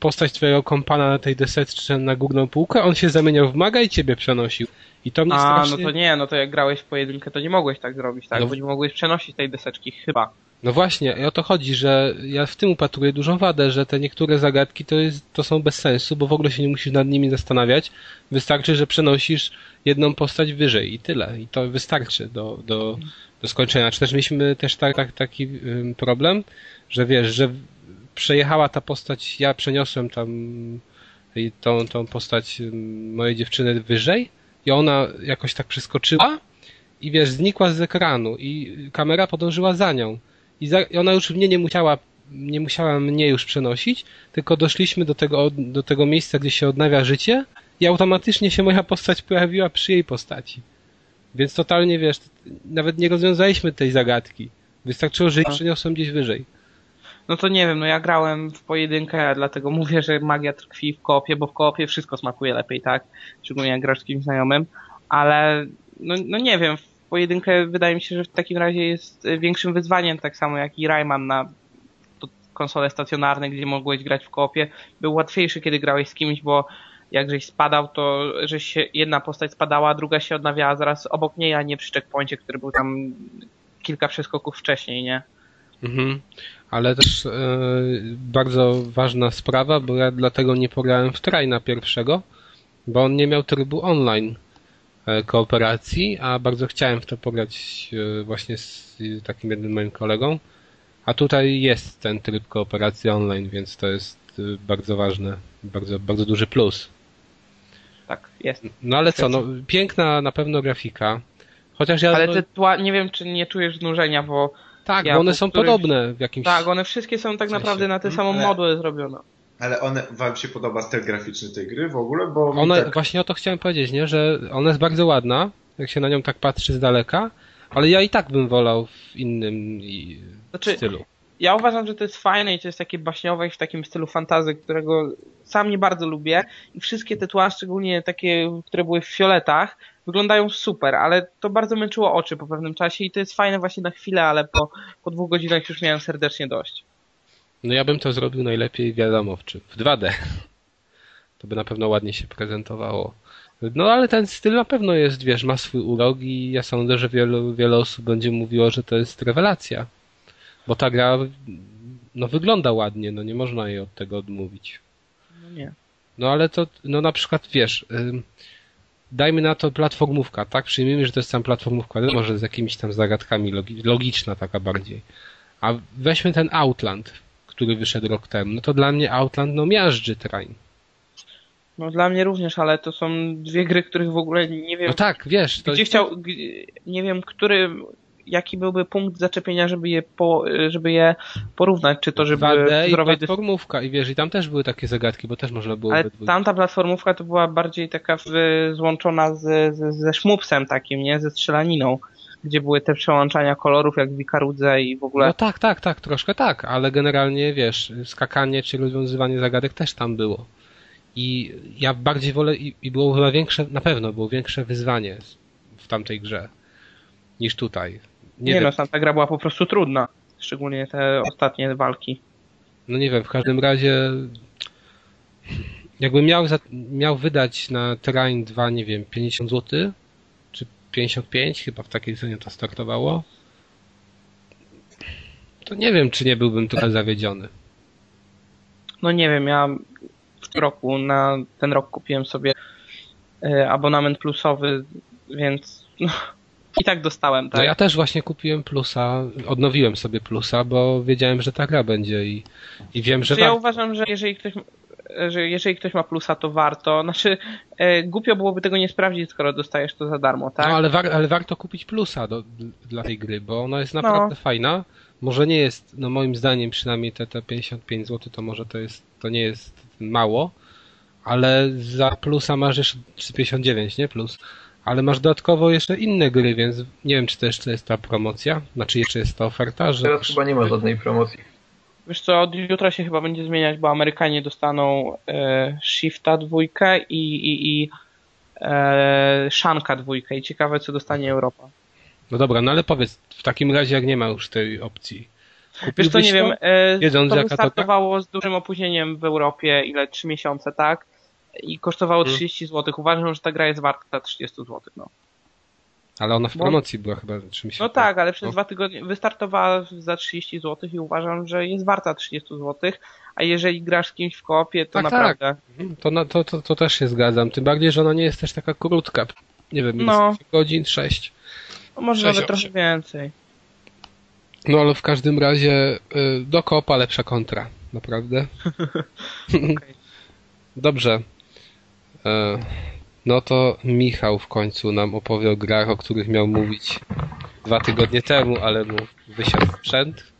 postać twojego kompana na tej deseczce na górną półkę, on się zamieniał w maga i ciebie przenosił. I to mnie A, strasznie... no to nie, no to jak grałeś w pojedynkę, to nie mogłeś tak zrobić, tak? No... Bo nie mogłeś przenosić tej deseczki, chyba. No właśnie, i o to chodzi, że ja w tym upatruję dużą wadę, że te niektóre zagadki to, jest, to są bez sensu, bo w ogóle się nie musisz nad nimi zastanawiać. Wystarczy, że przenosisz jedną postać wyżej i tyle. I to wystarczy do, do, do skończenia. Czy też mieliśmy też tak, tak, taki problem, że wiesz, że przejechała ta postać, ja przeniosłem tam tą, tą postać mojej dziewczyny wyżej i ona jakoś tak przeskoczyła i wiesz, znikła z ekranu i kamera podążyła za nią i, za, i ona już mnie nie musiała nie musiała mnie już przenosić, tylko doszliśmy do tego, do tego miejsca, gdzie się odnawia życie i automatycznie się moja postać pojawiła przy jej postaci. Więc totalnie, wiesz, nawet nie rozwiązaliśmy tej zagadki. Wystarczyło, że jej przeniosłem gdzieś wyżej. No to nie wiem, no ja grałem w pojedynkę, dlatego mówię, że magia tkwi w koopie, bo w koopie wszystko smakuje lepiej, tak? Szczególnie jak grasz z kimś znajomym, ale no, no nie wiem, pojedynkę wydaje mi się, że w takim razie jest większym wyzwaniem, tak samo jak i Rayman na konsole stacjonarne, gdzie mogłeś grać w kopie. Był łatwiejszy, kiedy grałeś z kimś, bo jak żeś spadał, to że się jedna postać spadała, a druga się odnawiała zaraz obok niej, a nie przy checkpoincie, który był tam kilka przeskoków wcześniej, nie? Mhm. Ale też yy, bardzo ważna sprawa, bo ja dlatego nie pograłem w Trajna pierwszego, bo on nie miał trybu online. E, kooperacji, a bardzo chciałem w to pograć e, właśnie z takim jednym moim kolegą. A tutaj jest ten tryb kooperacji online, więc to jest e, bardzo ważne, bardzo, bardzo duży plus. Tak, jest. No ale co, no, piękna na pewno grafika. Chociaż ja. Ale te tła, nie wiem, czy nie czujesz znużenia, bo. Tak, ja bo one są którymś... podobne w jakimś. Tak, one wszystkie są tak sensie. naprawdę na tę samą ale... modłę zrobione. Ale one, wam się podoba styl graficzny tej gry w ogóle? Bo one, tak... właśnie o to chciałem powiedzieć, nie? że ona jest bardzo ładna, jak się na nią tak patrzy z daleka, ale ja i tak bym wolał w innym znaczy, stylu. Ja uważam, że to jest fajne i to jest takie baśniowe i w takim stylu fantazy, którego sam nie bardzo lubię i wszystkie te tła, szczególnie takie, które były w fioletach, wyglądają super, ale to bardzo męczyło oczy po pewnym czasie i to jest fajne właśnie na chwilę, ale po, po dwóch godzinach już miałem serdecznie dość. No ja bym to zrobił najlepiej, wiadomo, w, czym. w 2D. To by na pewno ładnie się prezentowało. No ale ten styl na pewno jest, wiesz, ma swój urok i ja sądzę, że wielu, wiele osób będzie mówiło, że to jest rewelacja. Bo ta gra no wygląda ładnie, no nie można jej od tego odmówić. No nie. No ale to, no na przykład wiesz, dajmy na to platformówka, tak? Przyjmijmy, że to jest tam platformówka, no może z jakimiś tam zagadkami logi logiczna taka bardziej. A weźmy ten Outland, który wyszedł rok temu, no to dla mnie Outland no miażdży train. No dla mnie również, ale to są dwie gry, których w ogóle nie wiem. No tak, wiesz. To gdzie chciał, nie wiem, który, jaki byłby punkt zaczepienia, żeby je, po, żeby je porównać, czy to, żeby 2D i platformówka i wiesz, i tam też były takie zagadki, bo też można było Ale tamta platformówka to była bardziej taka w, złączona z, z, ze szmupsem takim, nie? Ze strzelaniną, gdzie były te przełączania kolorów jak w Ikarudze i w ogóle. No tak, tak, tak, troszkę tak, ale generalnie wiesz, skakanie czy rozwiązywanie zagadek też tam było. I ja bardziej wolę, i, było chyba większe, na pewno było większe wyzwanie w tamtej grze niż tutaj. Nie, nie wiem, no, tamta gra była po prostu trudna. Szczególnie te ostatnie walki. no nie wiem, w każdym razie jakbym miał, miał wydać na Terrain 2, nie wiem, 50 zł, 55, chyba w takiej cenie to startowało, to nie wiem, czy nie byłbym trochę zawiedziony. No nie wiem, ja w tym roku, na ten rok kupiłem sobie e, abonament plusowy, więc no, i tak dostałem, tak? No ja też właśnie kupiłem plusa, odnowiłem sobie plusa, bo wiedziałem, że ta gra będzie i, i wiem, że Znaczy, ja uważam, że jeżeli ktoś że jeżeli ktoś ma plusa, to warto. Znaczy, e, głupio byłoby tego nie sprawdzić, skoro dostajesz to za darmo, tak? No ale, war, ale warto kupić plusa do, dla tej gry, bo ona jest naprawdę fajna. Może nie jest, no moim zdaniem przynajmniej te, te 55 zł to może to jest, to nie jest mało, ale za plusa masz jeszcze 359, nie plus. Ale masz dodatkowo jeszcze inne gry, więc nie wiem, czy to jeszcze jest ta promocja, znaczy jeszcze jest ta oferta, że Teraz chyba nie ma żadnej promocji. Wiesz co, od jutra się chyba będzie zmieniać, bo Amerykanie dostaną e, Shifta dwójkę i, i, i e, Shanka dwójkę i ciekawe co dostanie Europa. No dobra, no ale powiedz, w takim razie jak nie ma już tej opcji. Wiesz co, nie Kupiłbyś to? wiem, e, wiedząc, to wystartowało z dużym opóźnieniem w Europie, ile? 3 miesiące, tak? I kosztowało Hmm. 30 zł. Uważam, że ta gra jest warta 30 zł, no. Ale ona w Bo- promocji była chyba czymś. No tak, ale przez No. dwa tygodnie wystartowała za 30 zł i uważam, że jest warta 30 zł, a jeżeli grasz z kimś w koopie, to Tak, naprawdę... To, na, to, to, to też się zgadzam. Tym bardziej, że ona nie jest też taka krótka. Nie wiem, No. jest godzin, sześć. No, może Sześć, nawet trochę osiem. więcej. No ale w każdym razie y, do koopa lepsza kontra. Naprawdę. Okej. Dobrze. E, no to Michał w końcu nam opowie o grach, o których miał mówić dwa tygodnie temu, ale mu wysiadł sprzęt.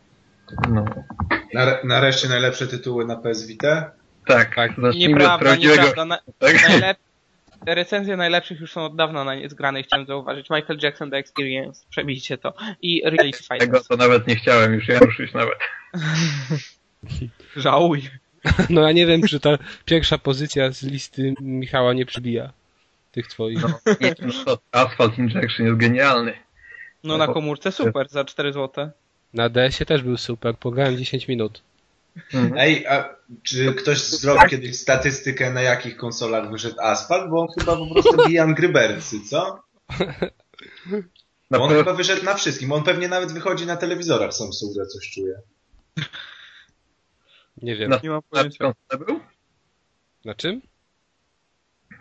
No. Nare- nareszcie najlepsze tytuły na PS Vita. Tak, Tak. Nieprawda, prawdziwego. nieprawda. Na, Tak? najlep... Recenzje najlepszych już są od dawna na nie zgrane, chciałem zauważyć. Michael Jackson The Experience, przebijcie to. I Reality Tego Fighters. to nawet nie chciałem już ja ruszyć nawet. Żałuj. No ja nie wiem, czy ta pierwsza pozycja z listy Michała nie przybija tych twoich. No, no to Asphalt Injection jest genialny. No na komórce super, za 4 zł. Na DS-ie też był super, pograłem 10 minut. Mhm. Ej, a czy ktoś zrobił kiedyś statystykę, na jakich konsolach wyszedł Asphalt? Bo on chyba po prostu bije Angry Birdsy, co? Na Bo on chyba wyszedł na wszystkim. On pewnie nawet wychodzi na telewizorach Samsunga, coś czuje. Nie wiem. Na- Nie mam na pojęcia. konsolę był? Na czym?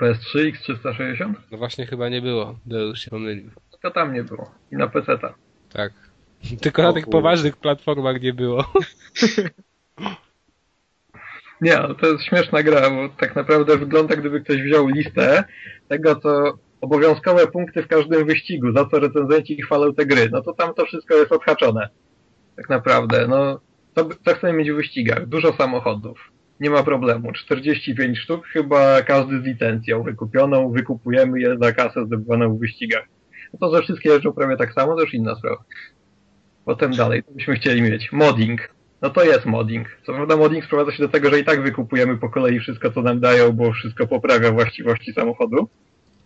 PS3, X360? No właśnie chyba nie było. To już się pomylił. To tam nie było. I na PC-ta. Tak. Tylko na tych poważnych platformach nie było. Nie, ale to jest śmieszna gra, bo tak naprawdę wygląda, gdyby ktoś wziął listę tego, co obowiązkowe punkty w każdym wyścigu, za co recenzenci chwalą te gry, no to tam to wszystko jest odhaczone. Tak naprawdę, no, co, co chcemy mieć w wyścigach? Dużo samochodów. Nie ma problemu. 45 sztuk, chyba każdy z licencją wykupioną, wykupujemy je za kasę zdobywaną w wyścigach. No to, że wszystkie jeżdżą prawie tak samo, to już inna sprawa. Potem dalej, to byśmy chcieli mieć. Modding. No to jest modding. Co prawda modding sprowadza się do tego, że i tak wykupujemy po kolei wszystko, co nam dają, bo wszystko poprawia właściwości samochodu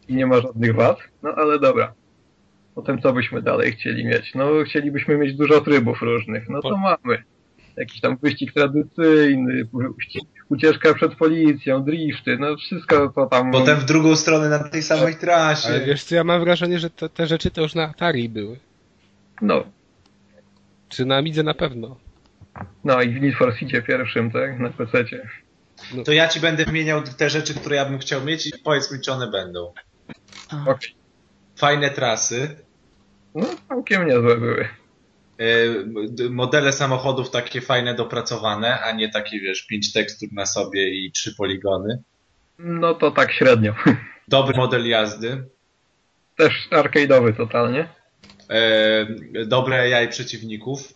i nie ma żadnych wad. No ale dobra. Potem co byśmy dalej chcieli mieć? No chcielibyśmy mieć dużo trybów różnych. No to Po- mamy. Jakiś tam wyścig tradycyjny, ucieczka przed policją, drifty, no wszystko to tam... Potem w drugą stronę na tej samej trasie. Ale wiesz co, ja mam wrażenie, że to, te rzeczy to już na Atari były. No, Czy na Amidze na pewno. no i w Need for Speedzie pierwszym, tak, na PC-cie. To ja ci będę wymieniał te rzeczy, które ja bym chciał mieć i powiedz mi, czy one będą. Okej. Fajne trasy, No, całkiem niezłe były. D- modele samochodów takie fajne, dopracowane, a nie takie, wiesz, pięć tekstur na sobie i trzy poligony. No to tak średnio. Dobry model jazdy, Też arcade'owy totalnie. e, dobre AI przeciwników.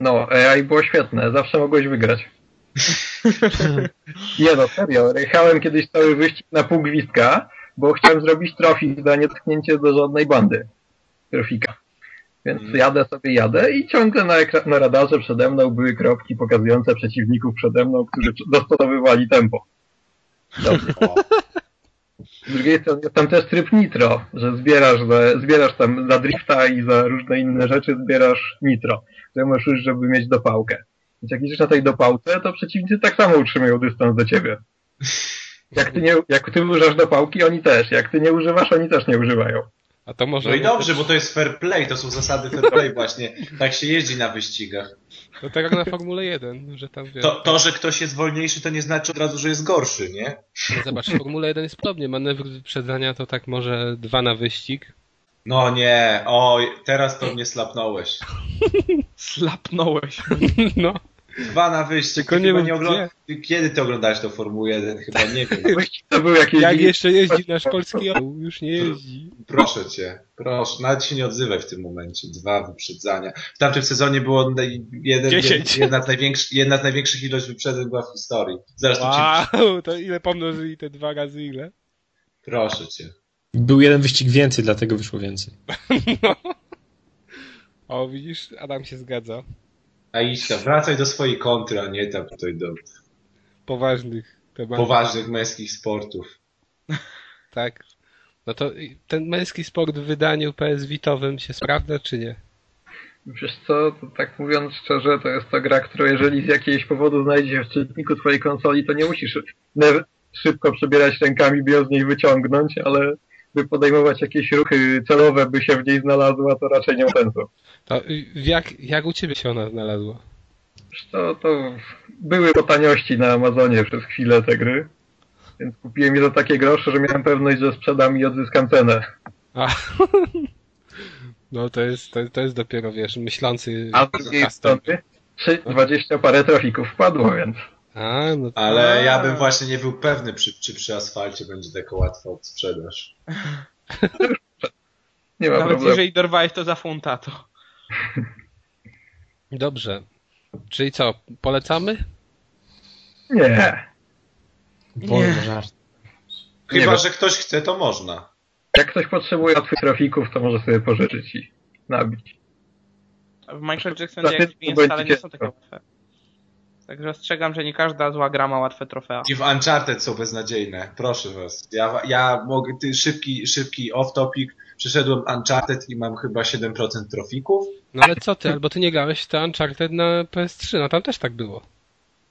No, AI było świetne, zawsze mogłeś wygrać. Nie no, serio, jechałem kiedyś cały wyścig na pół gwizdka, bo chciałem zrobić trofik za nietknięcie do żadnej bandy. Trofika. Więc Mm. jadę sobie, jadę i ciągle na, ekra- na radarze przede mną były kropki pokazujące przeciwników przede mną, którzy dostosowywali tempo. Dobrze. Z drugiej strony jest tam też tryb nitro, że zbierasz, za, zbierasz tam za drifta i za różne inne rzeczy zbierasz nitro, które możesz użyć, żeby mieć dopałkę. Więc jak idziesz na tej dopałce, to przeciwnicy tak samo utrzymują dystans do ciebie. Jak ty, nie, jak ty używasz dopałki, oni też. Jak ty nie używasz, oni też nie używają. A to może... No i dobrze, bo to jest fair play, to są zasady fair play właśnie. Tak się jeździ na wyścigach. To tak jak na Formule 1, że tam wiesz... To, to, że ktoś jest wolniejszy, to nie znaczy od razu, że jest gorszy, nie? No Zobacz, w Formule 1 jest podobnie. Manewr wyprzedzania to tak może dwa na wyścig. No nie, oj, teraz to mnie slapnąłeś. Slapnąłeś. No. Dwa na wyścig. Tylko Ty nie nie ogląd... Kiedy ty oglądałeś to Formułę 1? Chyba nie wiem. To był jakiś... Jak jeszcze jeździ nasz polski orł? Już nie jeździ. Proszę cię, proszę, nawet się nie odzywaj w tym momencie. Dwa wyprzedzania. W tamtym sezonie było jeden, Dziesięć. jedna, z największych, jedna z największych ilość wyprzedzeń była w historii. Zresztą ci... Wow, to ile pomnożyli te dwa razy ile? Proszę cię. Był jeden wyścig więcej, dlatego wyszło więcej. No. O, widzisz, Adam się zgadza. Aiśka, wracaj do swojej kontry, a nie tam tutaj do Poważnych tematów. poważnych męskich sportów. Tak. No to ten męski sport w wydaniu PS Vitowym się sprawdza, czy nie? Wiesz co, to tak mówiąc szczerze, to jest to gra, którą jeżeli z jakiegoś powodu znajdzie się w czytniku twojej konsoli, to nie musisz szybko przebierać rękami, by ją z niej wyciągnąć, ale by podejmować jakieś ruchy celowe, by się w niej znalazła, to raczej nie ma sensu. To jak, jak u ciebie się ona znalazła? Co, to były po taniości na Amazonie przez chwilę te gry, więc kupiłem je za takie grosze, że miałem pewność, że sprzedam i odzyskam cenę. A. No to jest, to, to jest dopiero, wiesz, myślący A z drugiej strony, trzy- 20 parę trafików wpadło, więc A, no to... Ale A. ja bym właśnie nie był pewny, czy, czy przy asfalcie będzie taka łatwa odsprzedaż. nie ma Nawet problemu. jeżeli dorwałeś to za funta, to... Dobrze. Czyli co, polecamy? Nie. Wolno żart. Chyba, że ktoś chce, to można. Jak ktoś potrzebuje łatwych trafików, to może sobie pożyczyć i nabić. W Michael Jackson jak wcale nie są takie łatwe. Także ostrzegam, że nie każda zła gra ma łatwe trofea. I w Uncharted są beznadziejne. Proszę was. Ja, ja mogę, ty, szybki, szybki off-topic. Przeszedłem Uncharted i mam chyba 7% trofików. No ale co ty, albo ty nie grałeś w te Uncharted na PS3, no tam też tak było.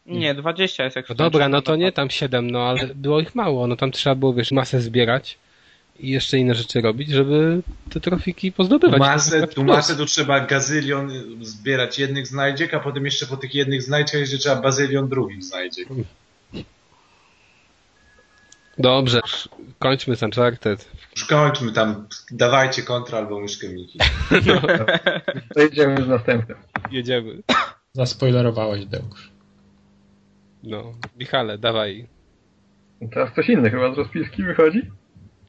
Nie, 20 jest jak No dobra, no to nie tam 7, no ale było ich mało, no tam trzeba było, wiesz, masę zbierać i jeszcze inne rzeczy robić, żeby te trofiki pozdobywać. Masę, tu masę tu trzeba gazylion zbierać jednych znajdziek, a potem jeszcze po tych jednych znajdziekach jeszcze trzeba bazylion drugich znajdziek. Dobrze, kończmy z Uncharted. Już kończmy tam, dawajcie kontra albo myszkę Miki. To jedziemy z następnym. Jedziemy. Zaspoilerowałeś, Deusz. No, Michale, dawaj. Teraz coś inny chyba z rozpiski wychodzi?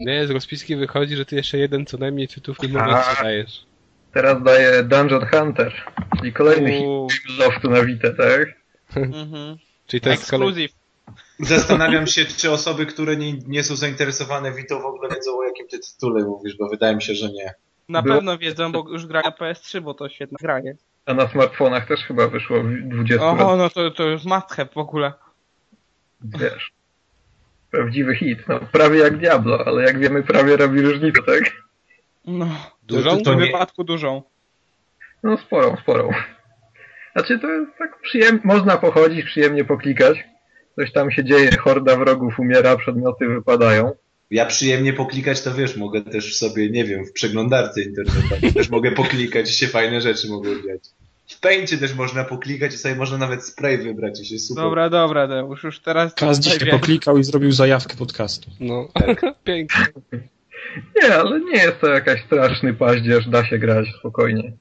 Nie, z rozpiski wychodzi, że ty jeszcze jeden co najmniej tytuł w tym A. momencie dajesz. Teraz daje Dungeon Hunter, czyli kolejny hit loftu na Vita, tak? Mhm. Czyli to jest kolej... Ekskluzyw. Zastanawiam się, czy osoby, które nie, nie są zainteresowane Witą w ogóle wiedzą o jakim ty tytule mówisz, bo wydaje mi się, że nie. Na Było- pewno wiedzą, bo już gra na PS3, bo to świetna gra jest. A na smartfonach też chyba wyszło w 20 Oho, lat, no to, to już must have w ogóle. wiesz. Prawdziwy hit, no prawie jak Diablo, ale jak wiemy prawie robi różnicę, tak? No, Dużą? To- w tym nie- wypadku dużą. No sporą, sporą. Znaczy to jest tak przyjemnie, można pochodzić, przyjemnie poklikać. Coś tam się dzieje, horda wrogów umiera, przedmioty wypadają. Ja przyjemnie poklikać to wiesz, mogę też sobie, nie wiem, w przeglądarce internetowej też mogę poklikać i się fajne rzeczy mogą dziać. W Paincie też można poklikać i sobie można nawet spray wybrać i się super. Dobra, dobra, Deusz, już teraz... Kaz dzisiaj wiesz. poklikał i zrobił zajawkę podcastu. No, Tak. pięknie. Nie, ale nie jest to jakaś straszny paździerz, da się grać spokojnie.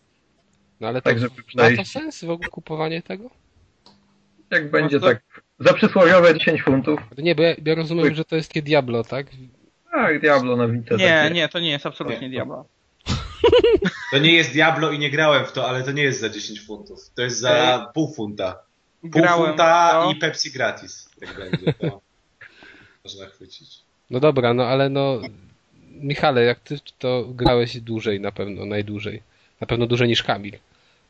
No ale to Tak, żeby ma to sens w ogóle kupowanie tego? Jak będzie to- tak za przysłowiowe 10 funtów. Nie, bo ja, ja rozumiem, że to jest takie Diablo, tak? Tak, Diablo na Vita. Nie, takie. nie, to nie jest absolutnie Nie. Diablo. To nie jest Diablo i nie grałem w to, ale to nie jest za 10 funtów. To jest za pół funta. Pół Grałem funta to. i Pepsi gratis. Tak będzie. To można chwycić. No dobra, no ale no... Michale, jak ty to grałeś dłużej na pewno, najdłużej. Na pewno dłużej niż Kamil.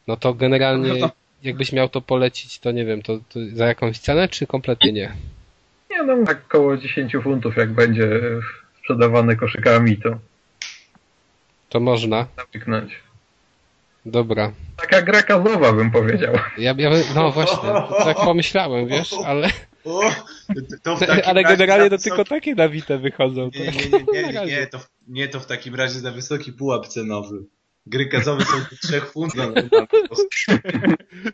No to generalnie, No to- jakbyś miał to polecić, to nie wiem, to, to za jakąś cenę, czy kompletnie nie? Nie, no tak koło 10 funtów, jak będzie sprzedawane koszykami, to To można. zamknąć. Dobra. Taka gra kazowa, bym powiedział. Ja, ja no właśnie, tak pomyślałem, wiesz, ale, O, to takim ale generalnie to tylko takie na Witę wychodzą. Nie, tak? nie, nie, nie, nie, nie, to, w- nie, to w takim razie za wysoki pułap cenowy. Gry kazowe są do 3 funtów.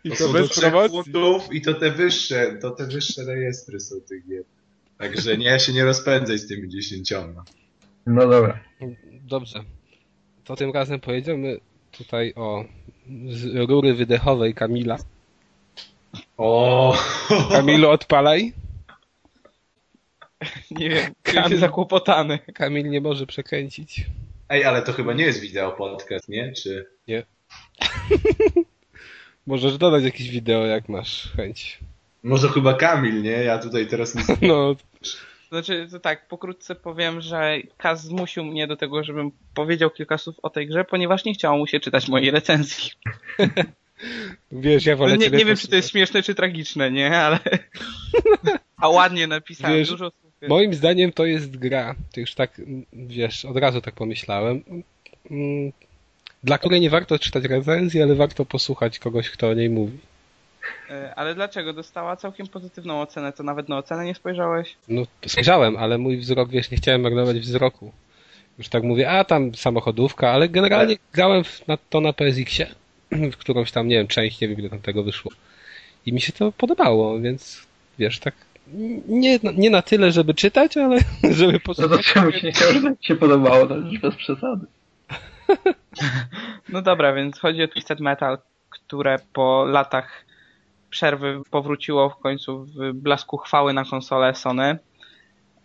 I To to bez 3 promocji. funtów i to te wyższe, to te wyższe rejestry są tych gier. Także nie, się nie rozpędzaj z tymi dziesięcioma. No dobra. Dobrze. To tym razem pojedziemy tutaj o z rury wydechowej Kamila. O, Kamilu, odpalaj. Nie wiem, Kamil. się zakłopotany. Kamil nie może przekręcić. Ej, ale to chyba nie jest wideo podcast, nie? Czy... Możesz dodać jakieś wideo, jak masz chęć. Może chyba Kamil, nie? Ja tutaj teraz nic... No, Znaczy, to tak, pokrótce powiem, że Kaz zmusił mnie do tego, żebym powiedział kilka słów o tej grze, ponieważ nie chciało mu się czytać mojej recenzji. wiesz, ja wolę No nie, nie wiem, czy to jest śmieszne, czy tragiczne, nie? Ale... A ładnie napisałem, Wiesz, dużo słów. Moim zdaniem to jest gra, to już tak, wiesz, od razu tak pomyślałem, mm, dla której nie warto czytać recenzji, ale warto posłuchać kogoś, kto o niej mówi. E, Ale dlaczego? Dostała całkiem pozytywną ocenę, to nawet na ocenę nie spojrzałeś? No, spojrzałem, ale mój wzrok, wiesz, nie chciałem marnować wzroku. Już tak mówię, a tam samochodówka, ale generalnie grałem w- na to na PSX-ie, w którąś tam, nie wiem, część, nie wiem ile tam tego wyszło. I mi się to podobało, więc wiesz, tak nie, nie na tyle, żeby czytać, ale żeby No to posłuchać. czemu ci nie chciało, że tak ci się podobało, to już bez przesady. No dobra, więc chodzi o Twisted Metal, które po latach przerwy powróciło w końcu w blasku chwały na konsolę Sony.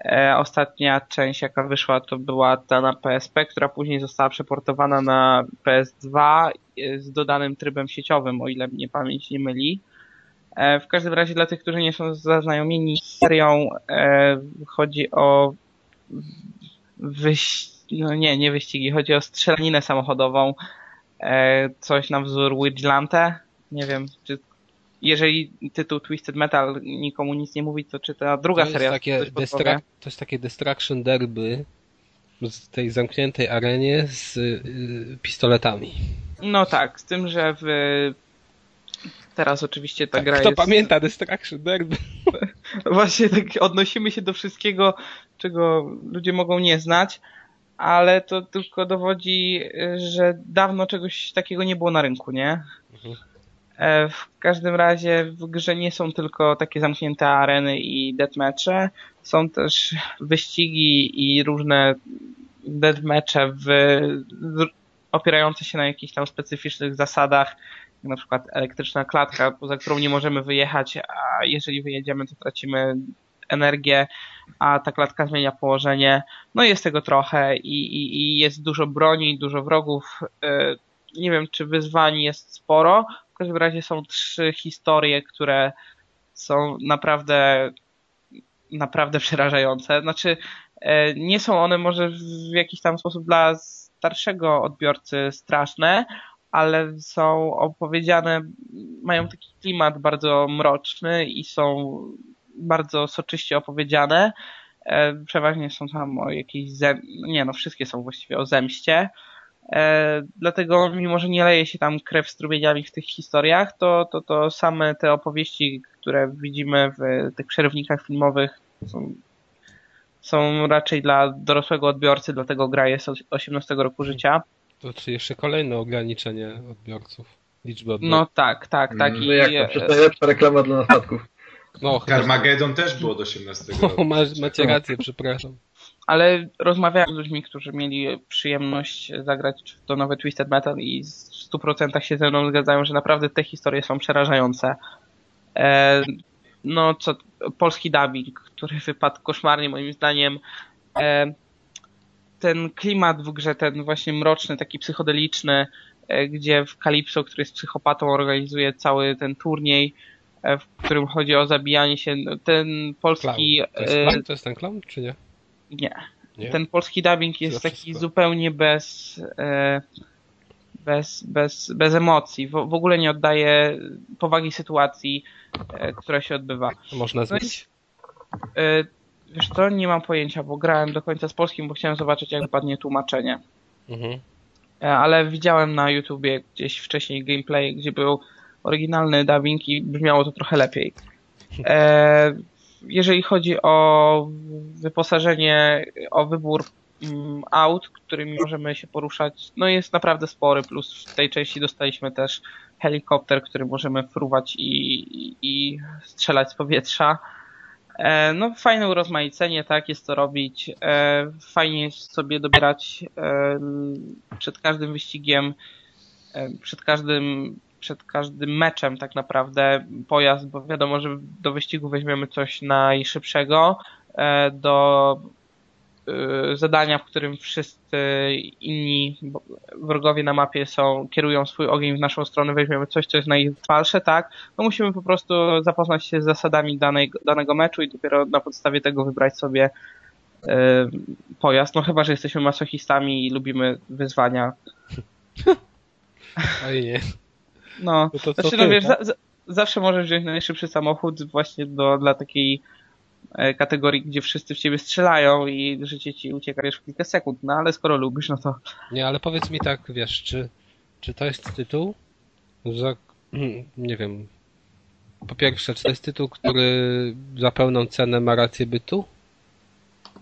E, ostatnia część, jaka wyszła, to była ta na PSP, która później została przeportowana na PS2 e, z dodanym trybem sieciowym, o ile mnie pamięć nie myli. E, w każdym razie dla tych, którzy nie są zaznajomieni z serią, chodzi o wyś... no nie, nie wyścigi, chodzi o strzelaninę samochodową, coś na wzór Vigilante. Nie wiem, czy jeżeli tytuł Twisted Metal nikomu nic nie mówi, to czy ta druga to seria takie To jest takie Destruction Derby z tej zamkniętej arenie z y, pistoletami. No tak, z tym, że w... teraz oczywiście ta Tak, gra kto jest... pamięta Destruction Derby? Właśnie tak odnosimy się do wszystkiego, czego ludzie mogą nie znać, ale to tylko dowodzi, że dawno czegoś takiego nie było na rynku, nie? Mhm. E, W każdym razie w grze nie są tylko takie zamknięte areny i deathmatche, są też wyścigi i różne deathmatche w, opierające się na jakichś tam specyficznych zasadach, jak na przykład elektryczna klatka, poza którą nie możemy wyjechać, a jeżeli wyjedziemy, to tracimy energię, a ta klatka zmienia położenie. No jest tego trochę i, i, i jest dużo broni, dużo wrogów. E, Nie wiem, czy wyzwań jest sporo. Każdym razie są trzy historie, które są naprawdę naprawdę przerażające. Znaczy, e, nie są one może w jakiś tam sposób dla starszego odbiorcy straszne, ale są opowiedziane, mają taki klimat bardzo mroczny i są bardzo soczyście opowiedziane. E, Przeważnie są tam o jakiejś zem... nie no, wszystkie są właściwie o zemście. E, dlatego, mimo że nie leje się tam krew strumieniami w tych historiach, to, to, to same te opowieści, które widzimy w tych przerywnikach filmowych są, są raczej dla dorosłego odbiorcy, dlatego gra jest od 18 roku życia. To czy jeszcze kolejne ograniczenie odbiorców? Liczby odbiorców? No tak, tak, tak. No jak to? Najlepsza reklama dla nastatków. No, Carmageddon też było do 18 O, roku. masz, macie rację, przepraszam. Ale rozmawiałem z ludźmi, którzy mieli przyjemność zagrać w to nowe Twisted Metal i w 100% się ze mną zgadzają, że naprawdę te historie są przerażające. E, no co, polski dubbing, który wypadł koszmarnie moim zdaniem. E, ten klimat w grze, ten właśnie mroczny, taki psychodeliczny, e, gdzie w Calypso, który jest psychopatą, organizuje cały ten turniej, e, w którym chodzi o zabijanie się. No, Ten Clown. polski... To jest, e, clown? to jest ten clown, czy nie? Nie. Nie? Ten polski dubbing jest Zawsze taki zupełnie bez, e, bez, bez, bez emocji. W, w ogóle nie oddaje powagi sytuacji, e, która się odbywa. To Można No zmienić? E, wiesz co, nie mam pojęcia, bo grałem do końca z polskim, bo chciałem zobaczyć jak wypadnie tłumaczenie. Mhm. E, ale widziałem na YouTubie gdzieś wcześniej gameplay, gdzie był oryginalny dubbing i brzmiało to trochę lepiej. E, jeżeli chodzi o wyposażenie, o wybór mm, aut, którymi możemy się poruszać, no jest naprawdę spory, plus w tej części dostaliśmy też helikopter, który możemy fruwać i, i, strzelać z powietrza. E, No, fajne urozmaicenie, tak, jest to robić. E, Fajnie jest sobie dobierać e, przed każdym wyścigiem, przed każdym, przed każdym meczem tak naprawdę pojazd, bo wiadomo, że do wyścigu weźmiemy coś najszybszego, e, do e, zadania, w którym wszyscy inni wrogowie na mapie są, kierują swój ogień w naszą stronę, weźmiemy coś, co jest najtrwalsze, tak, no musimy po prostu zapoznać się z zasadami danej, danego meczu i dopiero na podstawie tego wybrać sobie e, pojazd. No chyba, że jesteśmy masochistami i lubimy wyzwania. Oj nie. No, No to co znaczy, no wiesz, tak? za, za, zawsze możesz wziąć najszybszy samochód właśnie do, dla takiej e, kategorii, gdzie wszyscy w ciebie strzelają i życie ci ucieka wiesz, w kilka sekund, no ale skoro lubisz, no to Nie, ale powiedz mi tak, wiesz, czy, czy to jest tytuł, za, nie wiem, po pierwsze, czy to jest tytuł, który za pełną cenę ma rację bytu?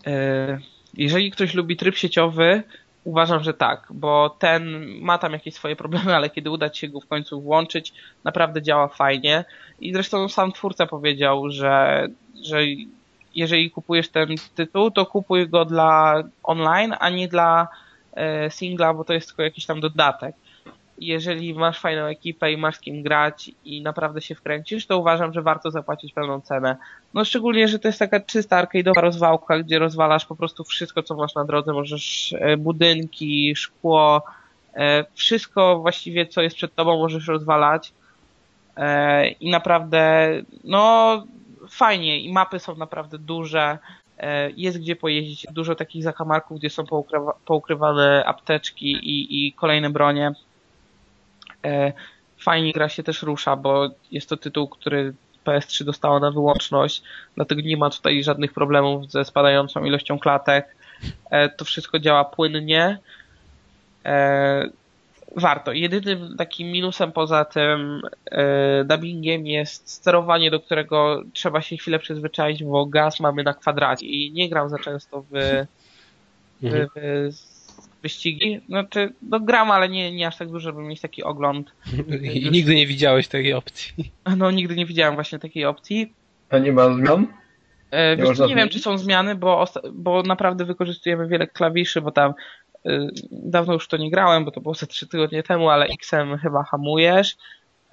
E, Jeżeli ktoś lubi tryb sieciowy, uważam, że tak, bo ten ma tam jakieś swoje problemy, ale kiedy uda się go w końcu włączyć, naprawdę działa fajnie. I zresztą sam twórca powiedział, że, że jeżeli kupujesz ten tytuł, to kupuj go dla online, a nie dla e, singla, bo to jest tylko jakiś tam dodatek. Jeżeli masz fajną ekipę i masz z kim grać i naprawdę się wkręcisz, to uważam, że warto zapłacić pełną cenę. No szczególnie, że to jest taka czysta arcade'owa rozwałka, gdzie rozwalasz po prostu wszystko, co masz na drodze. Możesz e, budynki, szkło, e, wszystko właściwie, co jest przed tobą, możesz rozwalać. E, I naprawdę, no fajnie. I mapy są naprawdę duże. Jest gdzie pojeździć. Dużo takich zakamarków, gdzie są poukrywa, poukrywane apteczki i, i kolejne bronie. E, Fajnie gra się też rusza, bo jest to tytuł, który PS3 dostała na wyłączność, dlatego nie ma tutaj żadnych problemów ze spadającą ilością klatek. E, To wszystko działa płynnie. E, Warto. Jedynym takim minusem poza tym dubbingiem jest sterowanie, do którego trzeba się chwilę przyzwyczaić, bo gaz mamy na kwadracie i nie gram za często w, Mhm. w, w wyścigi. Znaczy, no gram, ale nie, nie aż tak dużo, żeby mieć taki ogląd. I, nigdy nie widziałeś takiej opcji. No nigdy nie widziałem właśnie takiej opcji. A nie ma zmian? E, Nie Wiesz, nie wiem, czy są zmiany, bo, bo naprawdę wykorzystujemy wiele klawiszy, bo tam y, dawno już to nie grałem, bo to było ze trzy tygodnie temu, ale X-em chyba hamujesz.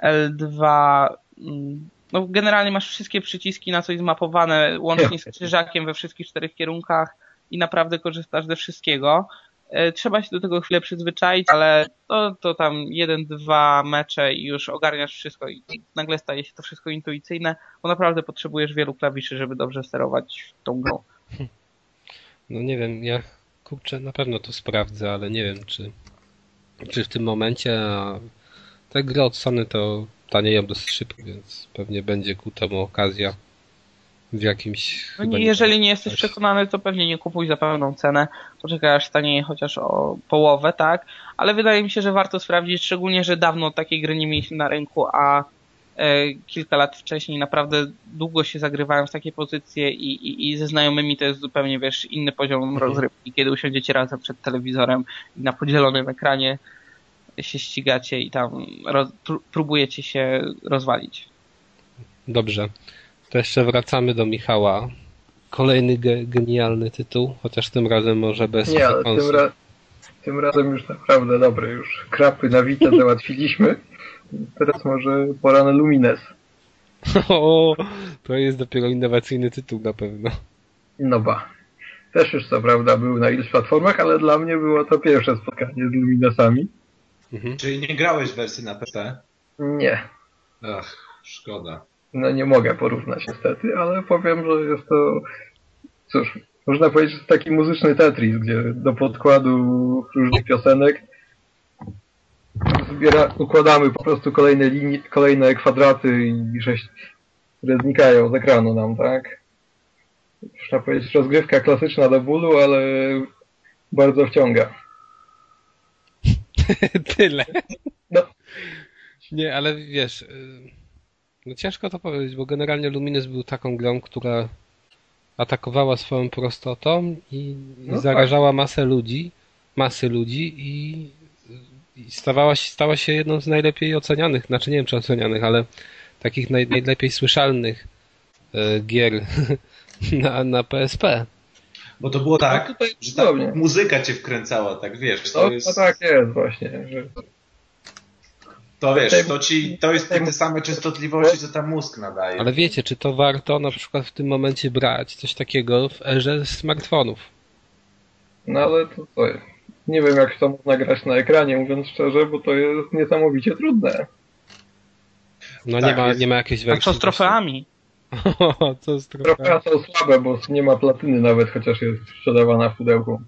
L2 mm, no generalnie masz wszystkie przyciski na coś zmapowane, łącznie z krzyżakiem we wszystkich czterech kierunkach i naprawdę korzystasz ze wszystkiego. E, Trzeba się do tego chwilę przyzwyczaić, ale to, to tam jeden, dwa mecze i już ogarniasz wszystko i nagle staje się to wszystko intuicyjne, bo naprawdę potrzebujesz wielu klawiszy, żeby dobrze sterować tą grą. No nie wiem, ja kurczę, na pewno to sprawdzę, ale nie wiem, czy, czy w tym momencie a te gry od Sony to tanieją dosyć szybko, więc pewnie będzie ku temu okazja. W jakimś... No nie, jeżeli nie jesteś przekonany, to pewnie nie kupuj za pełną cenę. Poczekaj aż stanieje chociaż o połowę, tak? Ale wydaje mi się, że warto sprawdzić, szczególnie, że dawno takiej gry nie mieliśmy na rynku, a e, kilka lat wcześniej naprawdę długo się zagrywałem w takie pozycje i, i, i ze znajomymi to jest zupełnie, wiesz, inny poziom Mhm. rozrywki, kiedy usiądziecie razem przed telewizorem i na podzielonym ekranie się ścigacie i tam roz, pró- próbujecie się rozwalić. Dobrze. To jeszcze wracamy do Michała. Kolejny ge genialny tytuł, chociaż tym razem może bez Nie, ale tym, ra tym razem już naprawdę dobre, już krapy na Witę załatwiliśmy. Teraz może pora na Lumines. O, to jest dopiero innowacyjny tytuł na pewno. No ba. Też już co prawda był na iluś platformach, ale dla mnie było to pierwsze spotkanie z Luminesami. Mhm. Czyli nie grałeś w wersji na PC? Nie. Ach, szkoda. No nie mogę porównać niestety, ale powiem, że jest to... Cóż, można powiedzieć, że to taki muzyczny Tetris, gdzie do podkładu różnych piosenek zbiera, układamy po prostu kolejne linie, kolejne kwadraty i sześć, które znikają z ekranu nam, tak? Można powiedzieć, rozgrywka klasyczna do bólu, ale bardzo wciąga. Tyle. No. Nie, ale wiesz, y, no ciężko to powiedzieć, bo generalnie Lumines był taką grą, która atakowała swoją prostotą i, No zarażała masę ludzi, masy ludzi i, i stawała się, stała się jedną z najlepiej ocenianych, znaczy nie wiem czy ocenianych, ale takich naj, najlepiej słyszalnych y, gier na, na PSP. Bo to było tak, No tutaj że ta muzyka cię wkręcała, tak wiesz, to no jest, tak jest właśnie, że to wiesz, to ci, to jest te, same częstotliwości, co tam mózg nadaje. Ale wiecie, czy to warto na przykład w tym momencie brać coś takiego w erze smartfonów? No ale to co jest? Nie wiem jak to można grać na ekranie, mówiąc szczerze, bo to jest niesamowicie trudne. No Tak, nie, ma, jest. nie ma jakiejś A wersji. co z trofeami? O, co z trofeami? Trochę są słabe, bo nie ma platyny nawet, chociaż jest sprzedawana w pudełku.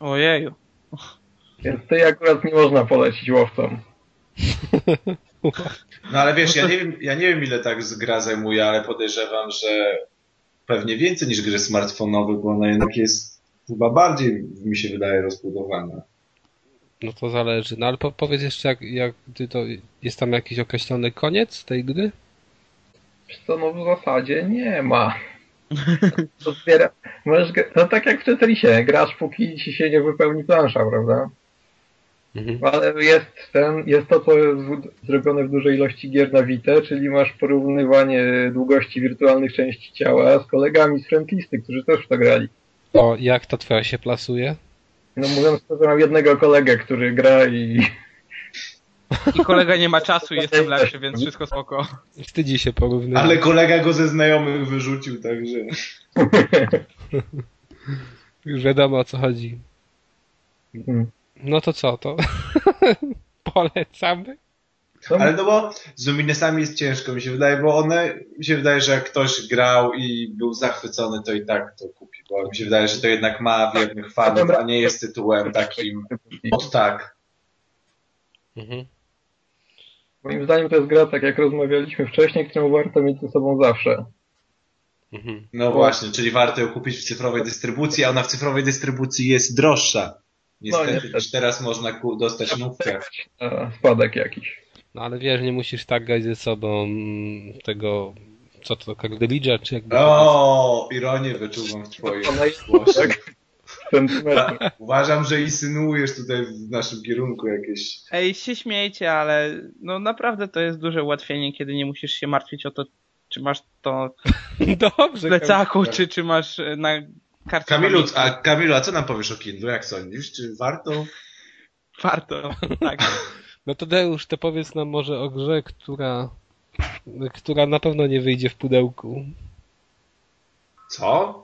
Ojeju. Więc tej akurat nie można polecić łowcom. No ale wiesz, ja nie wiem, ja nie wiem ile tak z gra zajmuje, ale podejrzewam, że pewnie więcej niż gry smartfonowe, bo ona jednak jest chyba bardziej, mi się wydaje, rozbudowana. No to zależy. No ale po, powiedz jeszcze, jak, jak ty to jest tam jakiś określony koniec tej gry? Co, no w zasadzie nie ma. To zbiera... Możesz... No tak jak w Tetrisie, grasz póki ci się nie wypełni plansza, prawda? Mhm. Ale jest ten, jest to, co jest w- zrobione w dużej ilości gier na Vita, czyli masz porównywanie długości wirtualnych części ciała z kolegami z friendlisty, którzy też w to grali. O, jak ta twoja się plasuje? No mówiąc szczerze, mam jednego kolegę, który gra i I kolega nie ma czasu i jestem lepszy, więc wszystko spoko. Wstydzi się porównywać. Ale kolega go ze znajomych wyrzucił, także... Już wiadomo o co chodzi. Mm. No to co, to polecamy? No, Ale no bo z Luminesami jest ciężko, mi się wydaje, bo one, mi się wydaje, że jak ktoś grał i był zachwycony, to i tak to kupi, bo mi się wydaje, że to jednak ma wiernych fanów, a nie jest tytułem takim od tak. Mhm. Moim zdaniem to jest gra, tak jak rozmawialiśmy wcześniej, którą warto mieć ze sobą zawsze. Mhm. No właśnie, czyli warto ją kupić w cyfrowej dystrybucji, a ona w cyfrowej dystrybucji jest droższa. Niestety, niestety. niż teraz można dostać nówkę. A, spadek jakiś. No ale wiesz, nie musisz tak grać ze sobą mm, tego, co to, Cardelidge'a, czy jakby... O, ironię wyczuwam w naj- głosie. tak? Uważam, że insynuujesz tutaj w naszym kierunku jakieś... Ej, się śmiejcie, ale no naprawdę to jest duże ułatwienie, kiedy nie musisz się martwić o to, czy masz to w plecaku, czy, czy masz e, na Kamilu, a Kamilu, a co nam powiesz o Kindle? Jak sądzisz? Czy warto? Warto, tak. No to Deusz, to powiedz nam może o grze, która, która na pewno nie wyjdzie w pudełku. Co?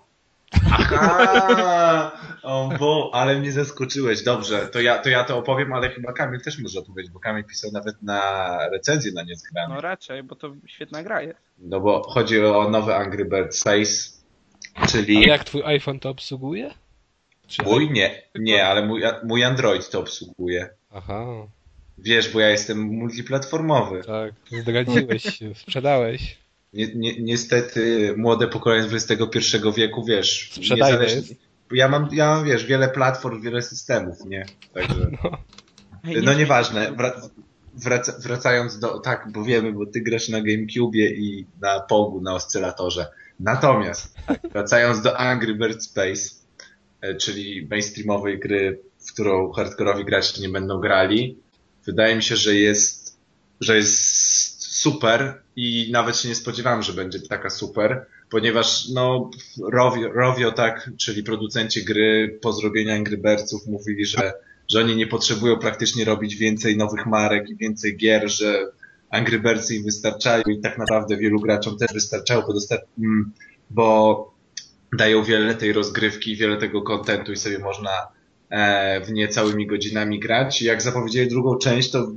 Aha! O, bo, ale mnie zaskoczyłeś. Dobrze, to ja, to ja to opowiem, ale chyba Kamil też może opowiedzieć, bo Kamil pisał nawet na recenzję na niezgrany. No raczej, bo to świetna gra jest. No bo chodzi o nowy Angry Birds Space, A czyli jak twój iPhone to obsługuje? Czy mój nie, nie, ale mój, mój Android to obsługuje. Aha, Wiesz, bo ja jestem multiplatformowy. tak, zdradziłeś się, sprzedałeś. ni, ni, niestety młode pokolenie XXI wieku, wiesz, Sprzedajne niezależnie- Ja mam, ja mam, wiesz, wiele platform, wiele systemów, nie? Także, no nieważne. Wrac, wraca, wracając do, tak, bo wiemy, bo ty grasz na GameCube i na Pogu, na oscylatorze. Natomiast, wracając do Angry Bird Space, e, czyli mainstreamowej gry, w którą hardkorowi gracze nie będą grali, wydaje mi się, że jest, że jest super i nawet się nie spodziewałem, że będzie taka super, ponieważ no Rovio, Rovio tak, czyli producenci gry po zrobieniu Angry Birdsów mówili, że, że oni nie potrzebują praktycznie robić więcej nowych marek i więcej gier, że Angry Birdsy im wystarczają i tak naprawdę wielu graczom też wystarczało, bo, dostar- mm, bo dają wiele tej rozgrywki, wiele tego kontentu i sobie można e, w nie całymi godzinami grać. Jak zapowiedzieli drugą część, to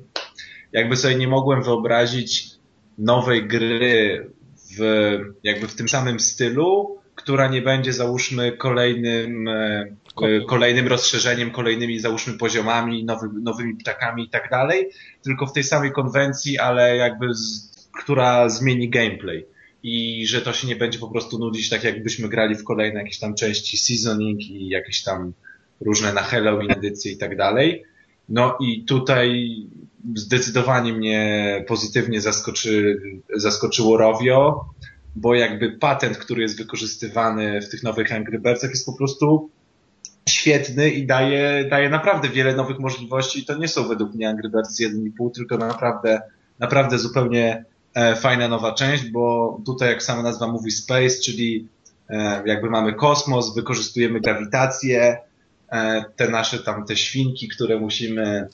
jakby sobie nie mogłem wyobrazić nowej gry w, jakby w tym samym stylu, która nie będzie załóżmy kolejnym, e, e, kolejnym rozszerzeniem, kolejnymi załóżmy poziomami, nowy, nowymi ptakami i tak dalej, tylko w tej samej konwencji, ale jakby z, która zmieni gameplay. I że to się nie będzie po prostu nudzić tak jakbyśmy grali w kolejne jakieś tam części seasoning i jakieś tam różne na Halloween edycje i tak dalej. No i tutaj zdecydowanie mnie pozytywnie zaskoczy, zaskoczyło Rovio, bo jakby patent, który jest wykorzystywany w tych nowych Angry Birdsach jest po prostu świetny i daje, daje naprawdę wiele nowych możliwości. To nie są według mnie Angry Birds 1,5, tylko naprawdę, naprawdę zupełnie e, fajna nowa część, bo tutaj jak sama nazwa mówi Space, czyli e, jakby mamy kosmos, wykorzystujemy grawitację, e, te nasze tam te świnki, które musimy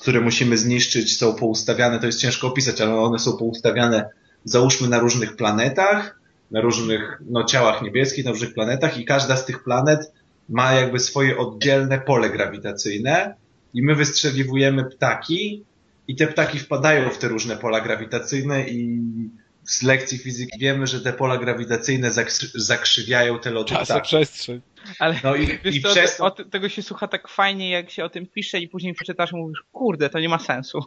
które musimy zniszczyć, są poustawiane, to jest ciężko opisać, ale one są poustawiane, załóżmy, na różnych planetach, na różnych no, ciałach niebieskich, na różnych planetach i każda z tych planet ma jakby swoje oddzielne pole grawitacyjne i my wystrzeliwujemy ptaki i te ptaki wpadają w te różne pola grawitacyjne i z lekcji fizyki wiemy, że te pola grawitacyjne zakrzy- zakrzywiają te loty ptaków. Czasoprzestrzeń. Ale No i, wiesz i co, przez to o, te- tego się słucha tak fajnie, jak się o tym pisze i później przeczytasz i mówisz, kurde, to nie ma sensu.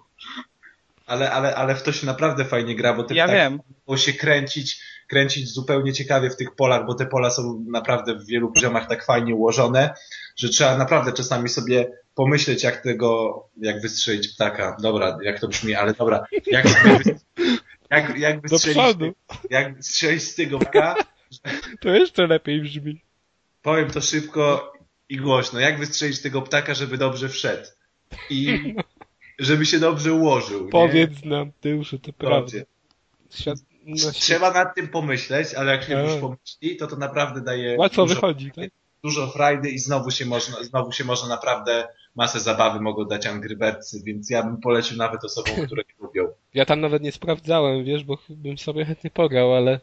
Ale, ale, ale w to się naprawdę fajnie gra, bo te Ja ptaki wiem. mogą się kręcić, kręcić zupełnie ciekawie w tych polach, bo te pola są naprawdę w wielu poziomach tak fajnie ułożone, że trzeba naprawdę czasami sobie pomyśleć, jak tego, jak wystrzelić ptaka. Dobra, jak to brzmi, ale dobra, jak, jak, jak wystrzelić, jak wystrzelić z tego ptaka, To jeszcze lepiej brzmi. powiem to szybko i głośno, jak wystrzelić tego ptaka, żeby dobrze wszedł i żeby się dobrze ułożył. nie? Powiedz nam, Tyłuszu, to prawda. Świat, no, Trzeba nad tym pomyśleć, ale jak się Tak. już pomyśli, to to naprawdę daje łatwo dużo, wychodzi, tak? dużo frajdy i znowu się można, znowu się można naprawdę masę zabawy mogą dać Angry Birdsy, więc ja bym polecił nawet osobom, które nie lubią. Ja tam nawet nie sprawdzałem, wiesz, bo bym sobie chętnie pograł, ale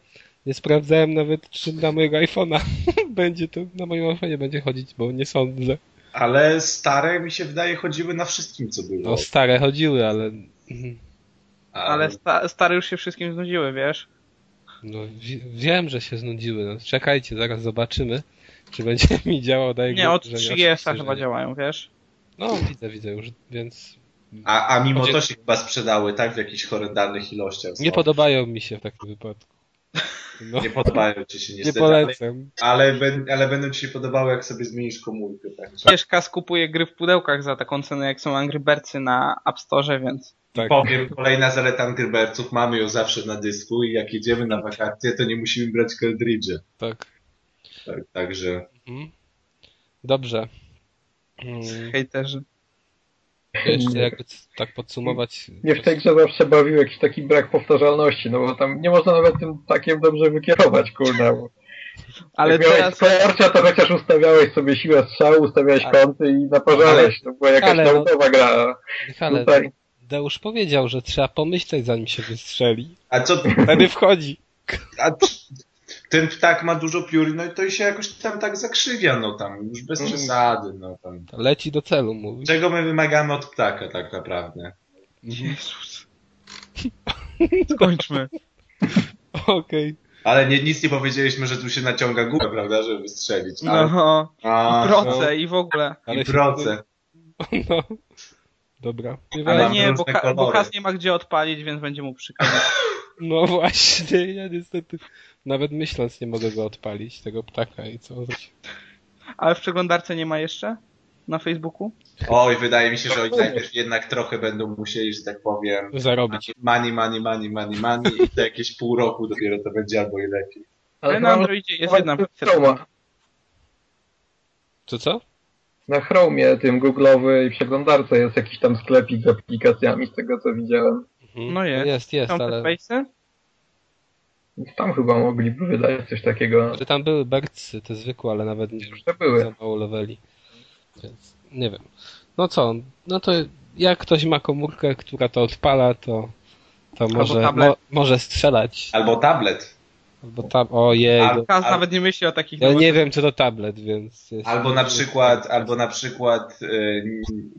nie sprawdzałem nawet, czy na mojego iPhone'a będzie to, na moim iPhone'ie będzie chodzić, bo nie sądzę. Ale stare mi się wydaje chodziły na wszystkim, co było. No stare chodziły, ale... Ale sta stare już się wszystkim znudziły, wiesz? No wi- wiem, że się znudziły. No, czekajcie, zaraz zobaczymy, czy będzie mi działał daje Nie, od że 3GS oczywiście, że chyba nie. działają, wiesz? No widzę, widzę już, więc A, a mimo Chodzi- to się chyba sprzedały, tak? W jakichś horrendalnych ilościach. nie podobają mi się w takim wypadku. No, Nie podobają ci się nie niestety, ale, polecam. ale, ben- ale będą ci się podobały, jak sobie zmienisz komórkę. Tak? Cieszka skupuje gry w pudełkach za taką cenę, jak są Angry Birdsy na App Store, więc... Tak. Powiem, kolejna zaleta Angry Birdsów, mamy ją zawsze na dysku i jak jedziemy na wakacje, to nie musimy brać cartridge'y. Tak. Tak, także Mhm. Dobrze. Mm, Hejterzy. Jeszcze jakby tak podsumować. Mnie w tej grze zawsze bawił jakiś taki brak powtarzalności, no bo tam nie można nawet tym takiem dobrze wykierować, kurde. Bo Ale jak miałeś teraz... skorcia, to chociaż ustawiałeś sobie siłę strzału, ustawiałeś Ale- kąty i naparzałeś. To była jakaś Ale no- naukowa gra. Michale, Tutaj Deusz powiedział, że trzeba pomyśleć zanim się wystrzeli. A co, Wtedy wchodzi. a ten ptak ma dużo piór, no i to się jakoś tam tak zakrzywia, no tam, już bez Mm. przesady, no tam. Leci do celu, mówi. Czego my wymagamy od ptaka tak naprawdę? Mhm. Jezus. Skończmy. Okej. Ale nie, nic nie powiedzieliśmy, że tu się naciąga gumę, prawda, żeby wystrzelić. A, No, a, i proce i w ogóle. Ale i proce. No. Dobra. Ale Ale nie, bo, Ka- bo. Kaz nie ma gdzie odpalić, więc będzie mu przykro. No właśnie, ja niestety nawet myśląc nie mogę go odpalić, tego ptaka i co zrobić. Ale w przeglądarce nie ma jeszcze? Na Facebooku? Oj, wydaje mi się, że oni najpierw jednak trochę będą musieli, że tak powiem, Zarobić. money, money, money, money, money i to jakieś pół roku dopiero to będzie albo i lepiej. Ale na Androidzie jest jedna. Chroma. Co co? Na Chromie, tym Google'owej przeglądarce jest jakiś tam sklepik z aplikacjami, z tego co widziałem. Mhm. No jest. Jest, jest, te ale... Face'y? Więc tam chyba mogliby wydać coś takiego. Że tam były bercy, te zwykłe, ale nawet nie To były. za mało leveli. Więc nie wiem. No co, no to jak ktoś ma komórkę, która to odpala, to, to może, tablet. mo, może strzelać. Albo tablet. Albo tam, ojej, Al- no, Kaz Al- nawet nie myśli o takich ja nie wiem czy to tablet, więc... jest- Albo na przykład, albo na przykład y,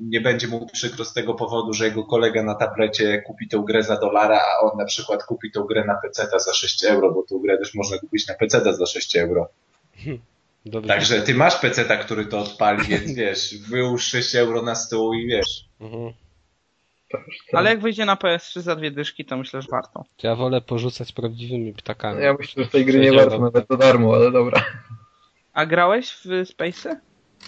nie będzie mu przykro z tego powodu, że jego kolega na tablecie kupi tą grę za dolara, a on na przykład kupi tą grę na PC za 6 euro, bo tą grę też można kupić na PC za 6 euro. Dobrze. Także ty masz PC, który to odpali, więc wiesz, wyłóż 6 euro na stół i wiesz. Mhm. Co? Ale jak wyjdzie na PS3 za dwie dyszki, to myślę, że warto. Ja wolę porzucać prawdziwymi ptakami. Ja myślę, że tej gry nie warto nawet za darmo, ale dobra. A grałeś w Space'y?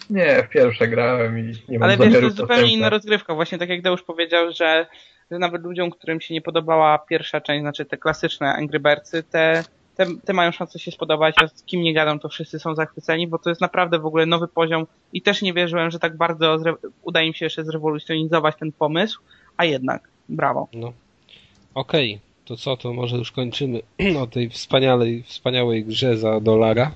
Nie, w pierwsze grałem i nie mam Ale wiesz, to jest zupełnie inna rozgrywka. Właśnie tak jak Deusz powiedział, że, że nawet ludziom, którym się nie podobała pierwsza część, znaczy te klasyczne Angry Birdsy, te, te, te mają szansę się spodobać, a z kim nie gadam, to wszyscy są zachwyceni, bo to jest naprawdę w ogóle nowy poziom i też nie wierzyłem, że tak bardzo zre- uda im się jeszcze zrewolucjonizować ten pomysł, a jednak, brawo. No. Okej, to co, to może już kończymy o tej wspaniałej, wspaniałej grze za dolara.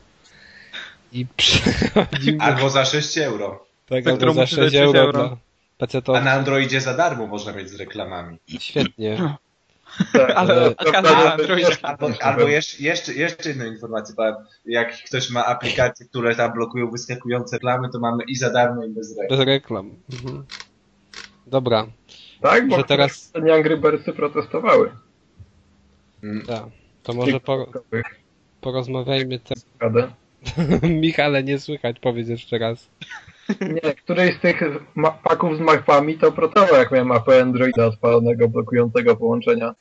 I przechodzimy Albo za 6 euro. tak, za albo za muszę 6 dać 6 euro, euro. dla PC to A na Androidzie za darmo można mieć z reklamami. świetnie. Tak, Ale. Albo, albo jeszcze, jeszcze, jeszcze inną informację, bo jak ktoś ma aplikacje, które tam blokują wyskakujące reklamy, to mamy i za darmo, i bez reklam. Bez reklam. Mhm. Dobra, Tak, bo że teraz- nie Angry Birdsy protestowały. Mm. tak. To może po, porozmawiajmy teraz. Michale, nie słychać, powiedz jeszcze raz. Nie, której z tych ma- paków z mapami to protował, jak miałem mapę Androida odpalonego, blokującego połączenia.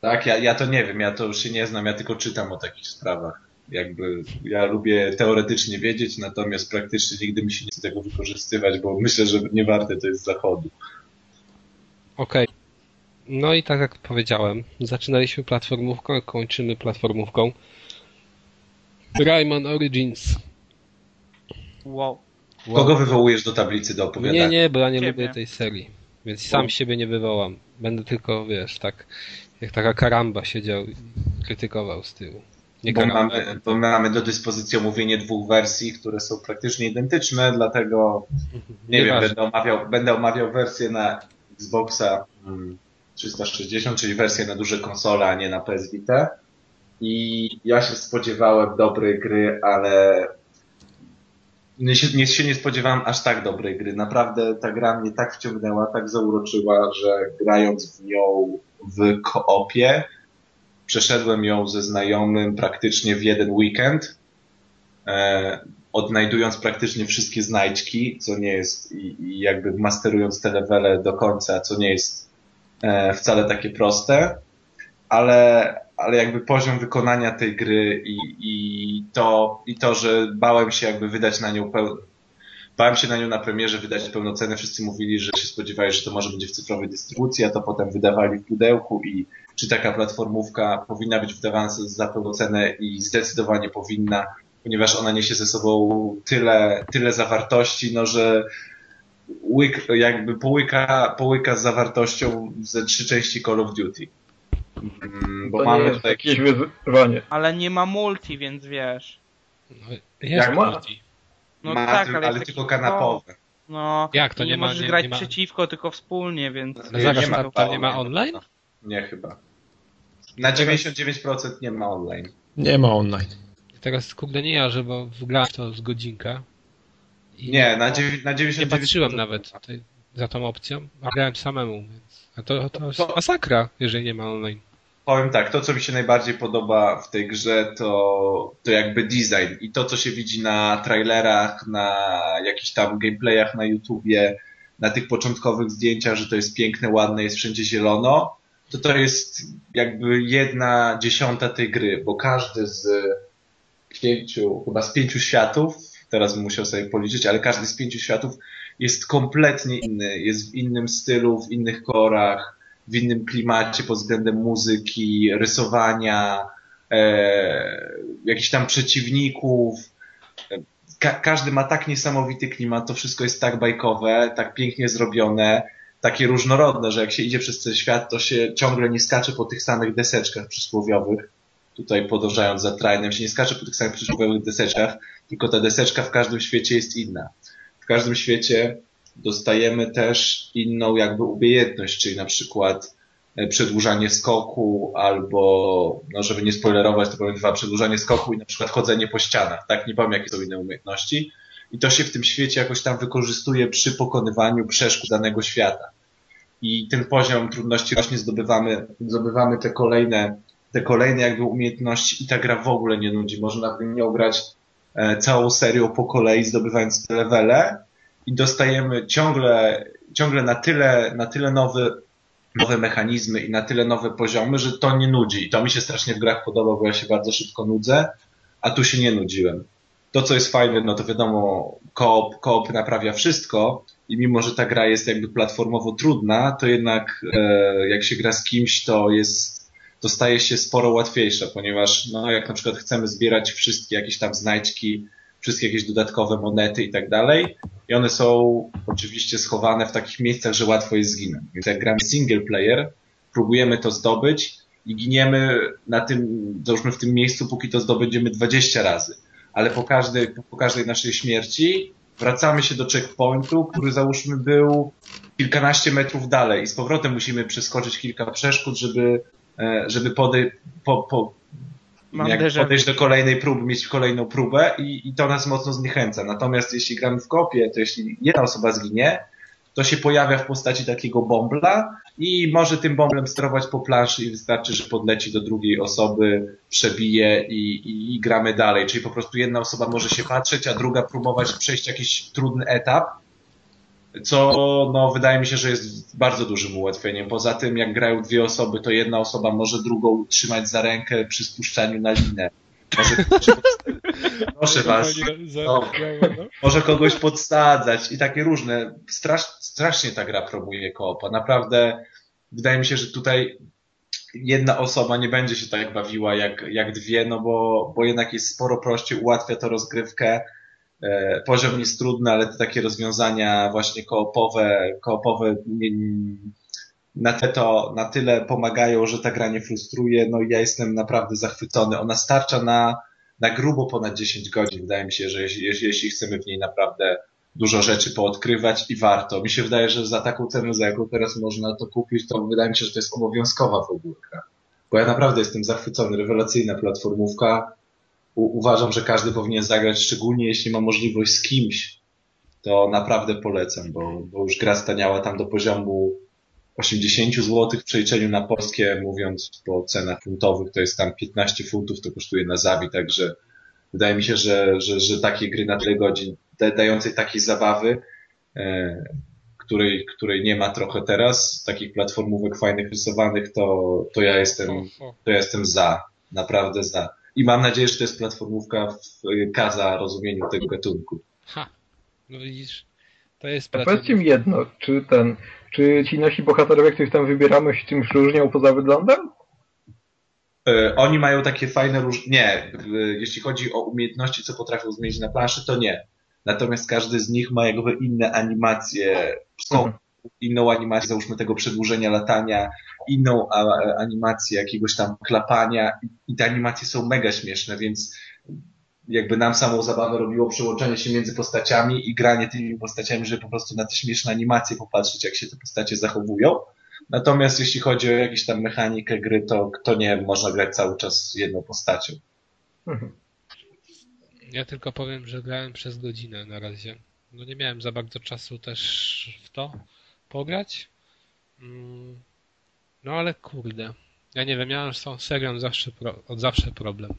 Tak, ja, ja to nie wiem, ja to już się nie znam, ja tylko czytam o takich sprawach. Jakby ja lubię teoretycznie wiedzieć, natomiast praktycznie nigdy mi się nie chce tego wykorzystywać, bo myślę, że nie warte to jest zachodu. Okej. No i tak jak powiedziałem, zaczynaliśmy platformówką, kończymy platformówką. Rayman Origins. Wow. Wow. Kogo wywołujesz do tablicy do opowiadania? Nie, nie, bo ja nie Ciebie. lubię tej serii. Więc sam siebie nie wywołam. Będę tylko, wiesz, tak jak taka karamba siedział i krytykował z tyłu. Nie Bo karamba. mamy, bo mamy do dyspozycji omówienie dwóch wersji, które są praktycznie identyczne, dlatego nie wiem, Nieważne. będę omawiał, będę omawiał wersję na Xboxa mm, 360, czyli wersję na duże konsole, a nie na PS Vita. I ja się spodziewałem dobrej gry, ale nie się, nie się nie spodziewałem aż tak dobrej gry. Naprawdę ta gra mnie tak wciągnęła, tak zauroczyła, że grając w nią w koopie, przeszedłem ją ze znajomym praktycznie w jeden weekend, e, odnajdując praktycznie wszystkie znajdźki, co nie jest, i, jakby masterując te levele do końca, co nie jest e, wcale takie proste, ale, ale jakby poziom wykonania tej gry i, i, to, i to, że bałem się jakby wydać na nią peł... Bałem się na nią na premierze wydać pełnocenę. Wszyscy mówili, że się spodziewali, że to może będzie w cyfrowej dystrybucji, a to potem wydawali w pudełku i czy taka platformówka powinna być wydawana za pełnocenę i zdecydowanie powinna, ponieważ ona niesie ze sobą tyle, tyle zawartości, no że łyk, jakby połyka, połyka z zawartością ze trzy części Call of Duty. Mm, Bo to nie mamy tutaj jakieś wyzwanie. Ale nie ma multi, więc wiesz. No, jest Jak multi. No ma, tak, ale, ale tylko kanapowe. No, Jak to i nie ma- możesz nie- grać nie ma- przeciwko, tylko wspólnie, więc. No Nie, zaraz, nie ma tam nie ma online? Nie chyba. Na 99% nie ma online. Nie ma online. Teraz kurde nie ja, że bo wgrałem to z godzinka. Nie, na, dziewię- na 99%. nie patrzyłem nawet za tą opcją, a grałem samemu, więc. A to, to jest masakra, jeżeli nie ma online. Powiem tak, to co mi się najbardziej podoba w tej grze to, to jakby design i to co się widzi na trailerach, na jakichś tam gameplayach na YouTubie, na tych początkowych zdjęciach, że to jest piękne, ładne, jest wszędzie zielono. to to jest jakby jedna dziesiąta tej gry, bo każdy z pięciu, chyba z pięciu światów, teraz bym musiał sobie policzyć, ale każdy z pięciu światów jest kompletnie inny, jest w innym stylu, w innych korach, w innym klimacie pod względem muzyki, rysowania, e, jakichś tam przeciwników. Ka każdy ma tak niesamowity klimat, to wszystko jest tak bajkowe, tak pięknie zrobione, takie różnorodne, że jak się idzie przez ten świat, to się ciągle nie skacze po tych samych deseczkach przysłowiowych. Tutaj podążając za trajnem, się nie skacze po tych samych przysłowiowych deseczkach, tylko ta deseczka w każdym świecie jest inna. W każdym świecie dostajemy też inną jakby umiejętność, czyli na przykład e, przedłużanie skoku albo, no żeby nie spoilerować, to powiem dwa, przedłużanie skoku i na przykład chodzenie po ścianach, tak? Nie powiem, jakie są inne umiejętności. I to się w tym świecie jakoś tam wykorzystuje przy pokonywaniu przeszkód danego świata. I ten poziom trudności właśnie zdobywamy, zdobywamy te kolejne, te kolejne jakby umiejętności i ta gra w ogóle nie nudzi. Można w nią grać e, całą serią po kolei, zdobywając te levele, i dostajemy ciągle, ciągle na tyle, na tyle nowy, nowe mechanizmy i na tyle nowe poziomy, że to nie nudzi. I to mi się strasznie w grach podoba, bo ja się bardzo szybko nudzę, a tu się nie nudziłem. To, co jest fajne, no to wiadomo, koop, koop naprawia wszystko i mimo, że ta gra jest jakby platformowo trudna, to jednak e, jak się gra z kimś, to jest, to staje się sporo łatwiejsze, ponieważ no, jak na przykład chcemy zbierać wszystkie jakieś tam znajdźki, wszystkie jakieś dodatkowe monety i tak dalej. I one są oczywiście schowane w takich miejscach, że łatwo jest zginąć. Więc jak gramy single player, próbujemy to zdobyć i giniemy na tym, załóżmy w tym miejscu, póki to zdobędziemy 20 razy. Ale po każdej, po każdej naszej śmierci wracamy się do checkpointu, który załóżmy był kilkanaście metrów dalej i z powrotem musimy przeskoczyć kilka przeszkód, żeby, żeby podej, po, po, podejść do kolejnej próby, mieć kolejną próbę i, i to nas mocno zniechęca. Natomiast jeśli gramy w kopie, to jeśli jedna osoba zginie, to się pojawia w postaci takiego bombla i może tym bomblem sterować po planszy i wystarczy, że podleci do drugiej osoby, przebije i, i, i, gramy dalej. Czyli po prostu jedna osoba może się patrzeć, a druga próbować przejść jakiś trudny etap, co no, wydaje mi się, że jest bardzo dużym ułatwieniem. Poza tym, jak grają dwie osoby, to jedna osoba może drugą trzymać za rękę przy spuszczaniu na linę. Może, proszę was, no, może kogoś podsadzać i takie różne. Strasz, strasznie ta gra promuje koopa. Naprawdę wydaje mi się, że tutaj jedna osoba nie będzie się tak bawiła jak, jak dwie, no bo, bo jednak jest sporo prościej, ułatwia to rozgrywkę poziom jest trudny, ale te takie rozwiązania właśnie koopowe, koopowe na, te to, na tyle pomagają, że ta gra nie frustruje. No i ja jestem naprawdę zachwycony. Ona starcza na, na grubo ponad 10 godzin. Wydaje mi się, że jeśli, jeśli chcemy w niej naprawdę dużo rzeczy poodkrywać i warto. Mi się wydaje, że za taką cenę, za jaką teraz można to kupić, to wydaje mi się, że to jest obowiązkowa w ogóle gra. Bo ja naprawdę jestem zachwycony. Rewelacyjna platformówka uważam, że każdy powinien zagrać, szczególnie jeśli ma możliwość z kimś, to naprawdę polecam, bo, bo już gra staniała tam do poziomu 80 zł w przeliczeniu na polskie, mówiąc po cenach funtowych, to jest tam 15 funtów, to kosztuje na zawi, także wydaje mi się, że, że, że takie gry na tyle godzin, dającej takiej zabawy, e, której, której nie ma trochę teraz, takich platformówek fajnych rysowanych, to, to ja jestem, to ja jestem za, naprawdę za. I mam nadzieję, że to jest platformówka w kaza rozumieniu tego gatunku. Ha, no widzisz, to jest platformówka. Powiedzcie mi jedno, czy ten, czy ci nasi bohaterowie, których tam wybieramy, się czymś różnią poza wyglądem? E, oni mają takie fajne róż... Nie, jeśli chodzi o umiejętności, co potrafią zmienić na planszy, to nie. Natomiast każdy z nich ma jakby inne animacje, mhm inną animację, załóżmy tego przedłużenia latania, inną animację jakiegoś tam klapania i te animacje są mega śmieszne, więc jakby nam samą zabawę robiło przełączenie się między postaciami i granie tymi postaciami, żeby po prostu na te śmieszne animacje popatrzeć, jak się te postacie zachowują. Natomiast jeśli chodzi o jakąś tam mechanikę gry, to kto nie można grać cały czas jedną postacią. Mhm. Ja tylko powiem, że grałem przez godzinę na razie. No nie miałem za bardzo czasu też w to pograć. Mm, no ale kurde. Ja nie wiem, miałem z tą serią zawsze od zawsze problem.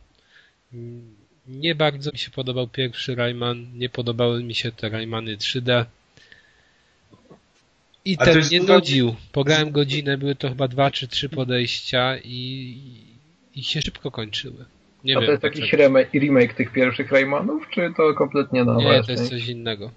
Mm, nie bardzo mi się podobał pierwszy Rayman, nie podobały mi się te Raymany 3D. I A ten jest zupełnie- nudził. Pograłem godzinę, były to chyba dwa czy trzy podejścia i, i się szybko kończyły. Nie A wiem. to jest jakiś remake, remake tych pierwszych Raymanów, czy to kompletnie nowa Nie, to jest coś innego.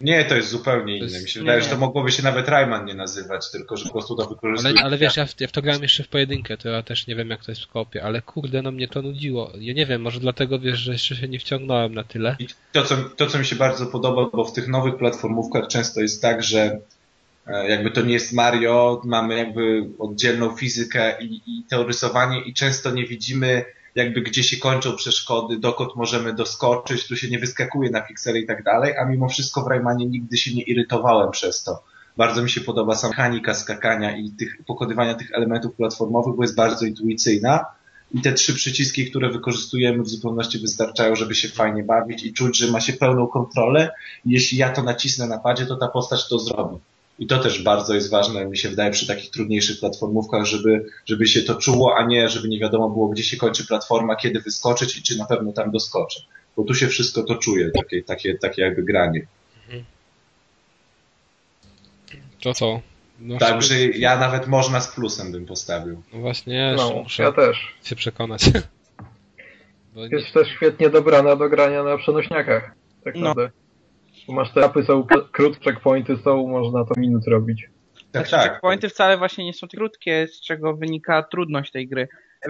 Nie, to jest zupełnie To jest- inne. Mi się nie, wydaje, że nie. to mogłoby się nawet Rayman nie nazywać, tylko że po prostu to wykorzystuje. Ale, ale wiesz, ja w, ja w to grałem jeszcze w pojedynkę, to ja też nie wiem jak to jest w kopie, ale kurde, no mnie to nudziło. Ja nie wiem, może dlatego wiesz, że jeszcze się nie wciągnąłem na tyle. I to co, to, co mi się bardzo podoba, bo w tych nowych platformówkach często jest tak, że e, jakby to nie jest Mario, mamy jakby oddzielną fizykę i, i to rysowanie i często nie widzimy jakby gdzie się kończą przeszkody, dokąd możemy doskoczyć, tu się nie wyskakuje na piksery i tak dalej, a mimo wszystko w Raymanie nigdy się nie irytowałem przez to. Bardzo mi się podoba sama mechanika skakania i tych, pokonywania tych elementów platformowych, bo jest bardzo intuicyjna i te trzy przyciski, które wykorzystujemy w zupełności wystarczają, żeby się fajnie bawić i czuć, że ma się pełną kontrolę. Jeśli ja to nacisnę na padzie, to ta postać to zrobi. I to też bardzo jest ważne, mi się wydaje, przy takich trudniejszych platformówkach, żeby, żeby się to czuło, a nie żeby nie wiadomo było, gdzie się kończy platforma, kiedy wyskoczyć i czy na pewno tam doskoczę. Bo tu się wszystko to czuje, takie, takie, takie jakby granie. To co? No, Także ja nawet można z plusem bym postawił. no właśnie, No, muszę ja też. się przekonać. Bo nie, Jest też świetnie dobrana do grania na przenośniakach. Tak No. naprawdę. Bo masz te apy, są krótkie checkpointy, są, można to minut robić. Tak, Znaczy, tak. checkpointy wcale właśnie nie są krótkie, z czego wynika trudność tej gry.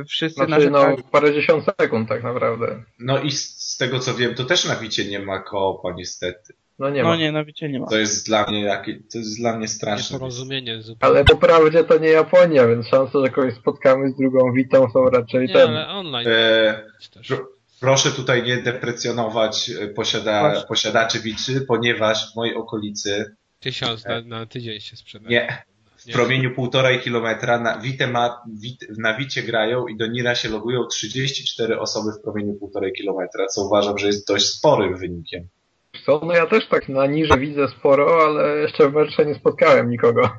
Wszyscy Znaczy, no, narzekają. parędziesiąt sekund tak naprawdę. No i z, z tego co wiem, to też na Wicie nie ma koopa niestety. No nie No ma. nie, na wiecie nie ma. To jest dla mnie jakie, to jest dla mnie straszne. zupełnie. Ale po prawdzie to nie Japonia, więc szanse, że kogoś spotkamy z drugą witą są raczej Nie, ten. ale online E, też. Pro- proszę tutaj nie deprecjonować e, posiada, posiadaczy Wiczy, ponieważ w mojej okolicy Tysiąc na, na tydzień się sprzedaje. nie, w promieniu półtorej kilometra na Wite ma, wit, na Wicie grają i do Nira się logują 34 osoby w promieniu półtorej kilometra, co uważam, że jest dość sporym wynikiem. Co? No ja też tak na niże widzę sporo, ale jeszcze w meczu nie spotkałem nikogo.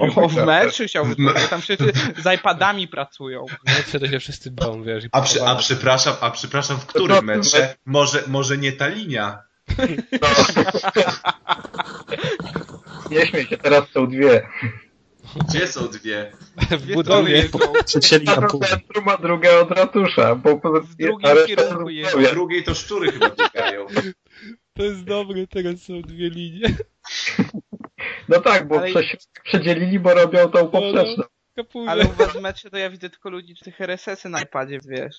O, w gra. meczu chciałbym, W me- bo tam wszyscy z iPadami pracują. Mecze to się wszyscy boją, wiesz. i A, przy, a przepraszam, a przepraszam, w To którym metrze? Może, może nie ta linia? Nie śmiej się, teraz są dwie. Gdzie są dwie? w budowie. Jedna centrum, a druga od ratusza. Bo po- W kierunku jest jest. w drugiej to szczury chyba biegają. To jest dobre, teraz są dwie linie. No tak, bo Ale- przedzielili, bo robią tą poprzeczną. Kapuję. Ale u was w mecie to ja widzę tylko ludzi, czy tych RSS-y na iPadzie, wiesz.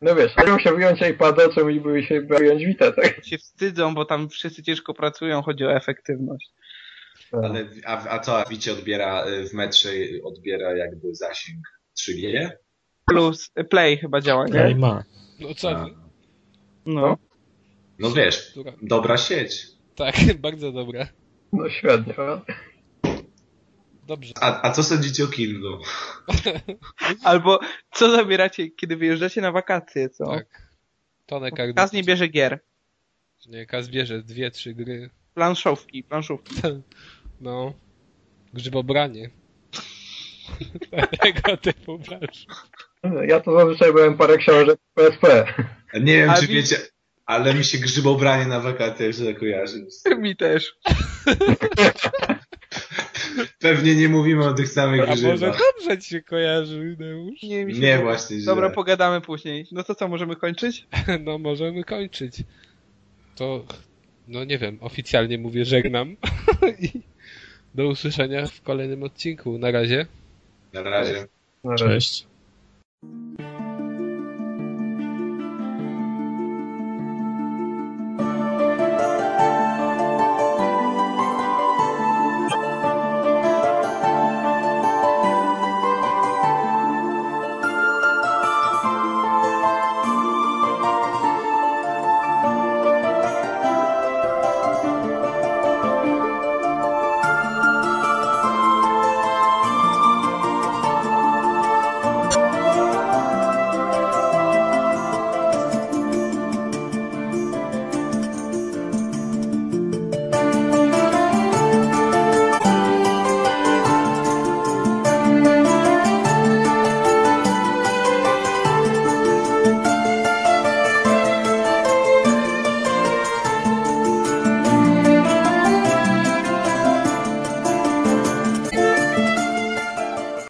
No wiesz, mają się wyjąć iPada, czemu i były się wyjąć Vita, tak? Się wstydzą, bo tam wszyscy ciężko pracują, chodzi o efektywność. Ale, a, a co, a Wicie odbiera y, w metrze, odbiera jakby zasięg 3G? Plus y, Play chyba działa, Nie nie? ma. No co A? No. No wiesz, dobra sieć. Tak, bardzo dobre. No średnio. Dobrze. A, a co sądzicie o Kindle? Albo co zabieracie, kiedy wyjeżdżacie na wakacje, co? Tak. Tonek jak Kaz nie bierze gier. Nie, Kaz bierze dwie, trzy gry. Planszówki, planszówki. No. Grzybobranie. Tego typu plansz. Ja to zazwyczaj byłem parę książek PSP. Nie wiem, A czy wi- wiecie, ale mi się grzybobranie na wakacjach źle kojarzy. Mi też. Pewnie nie mówimy o tych samych A może dobrze ci się kojarzy, Neusz? Nie, mi się Nie, właśnie źle. Dobra, pogadamy później. No to co, możemy kończyć? No możemy kończyć. To, no nie wiem, oficjalnie mówię żegnam. I do usłyszenia w kolejnym odcinku. Na razie. Na razie. Na razie. Cześć.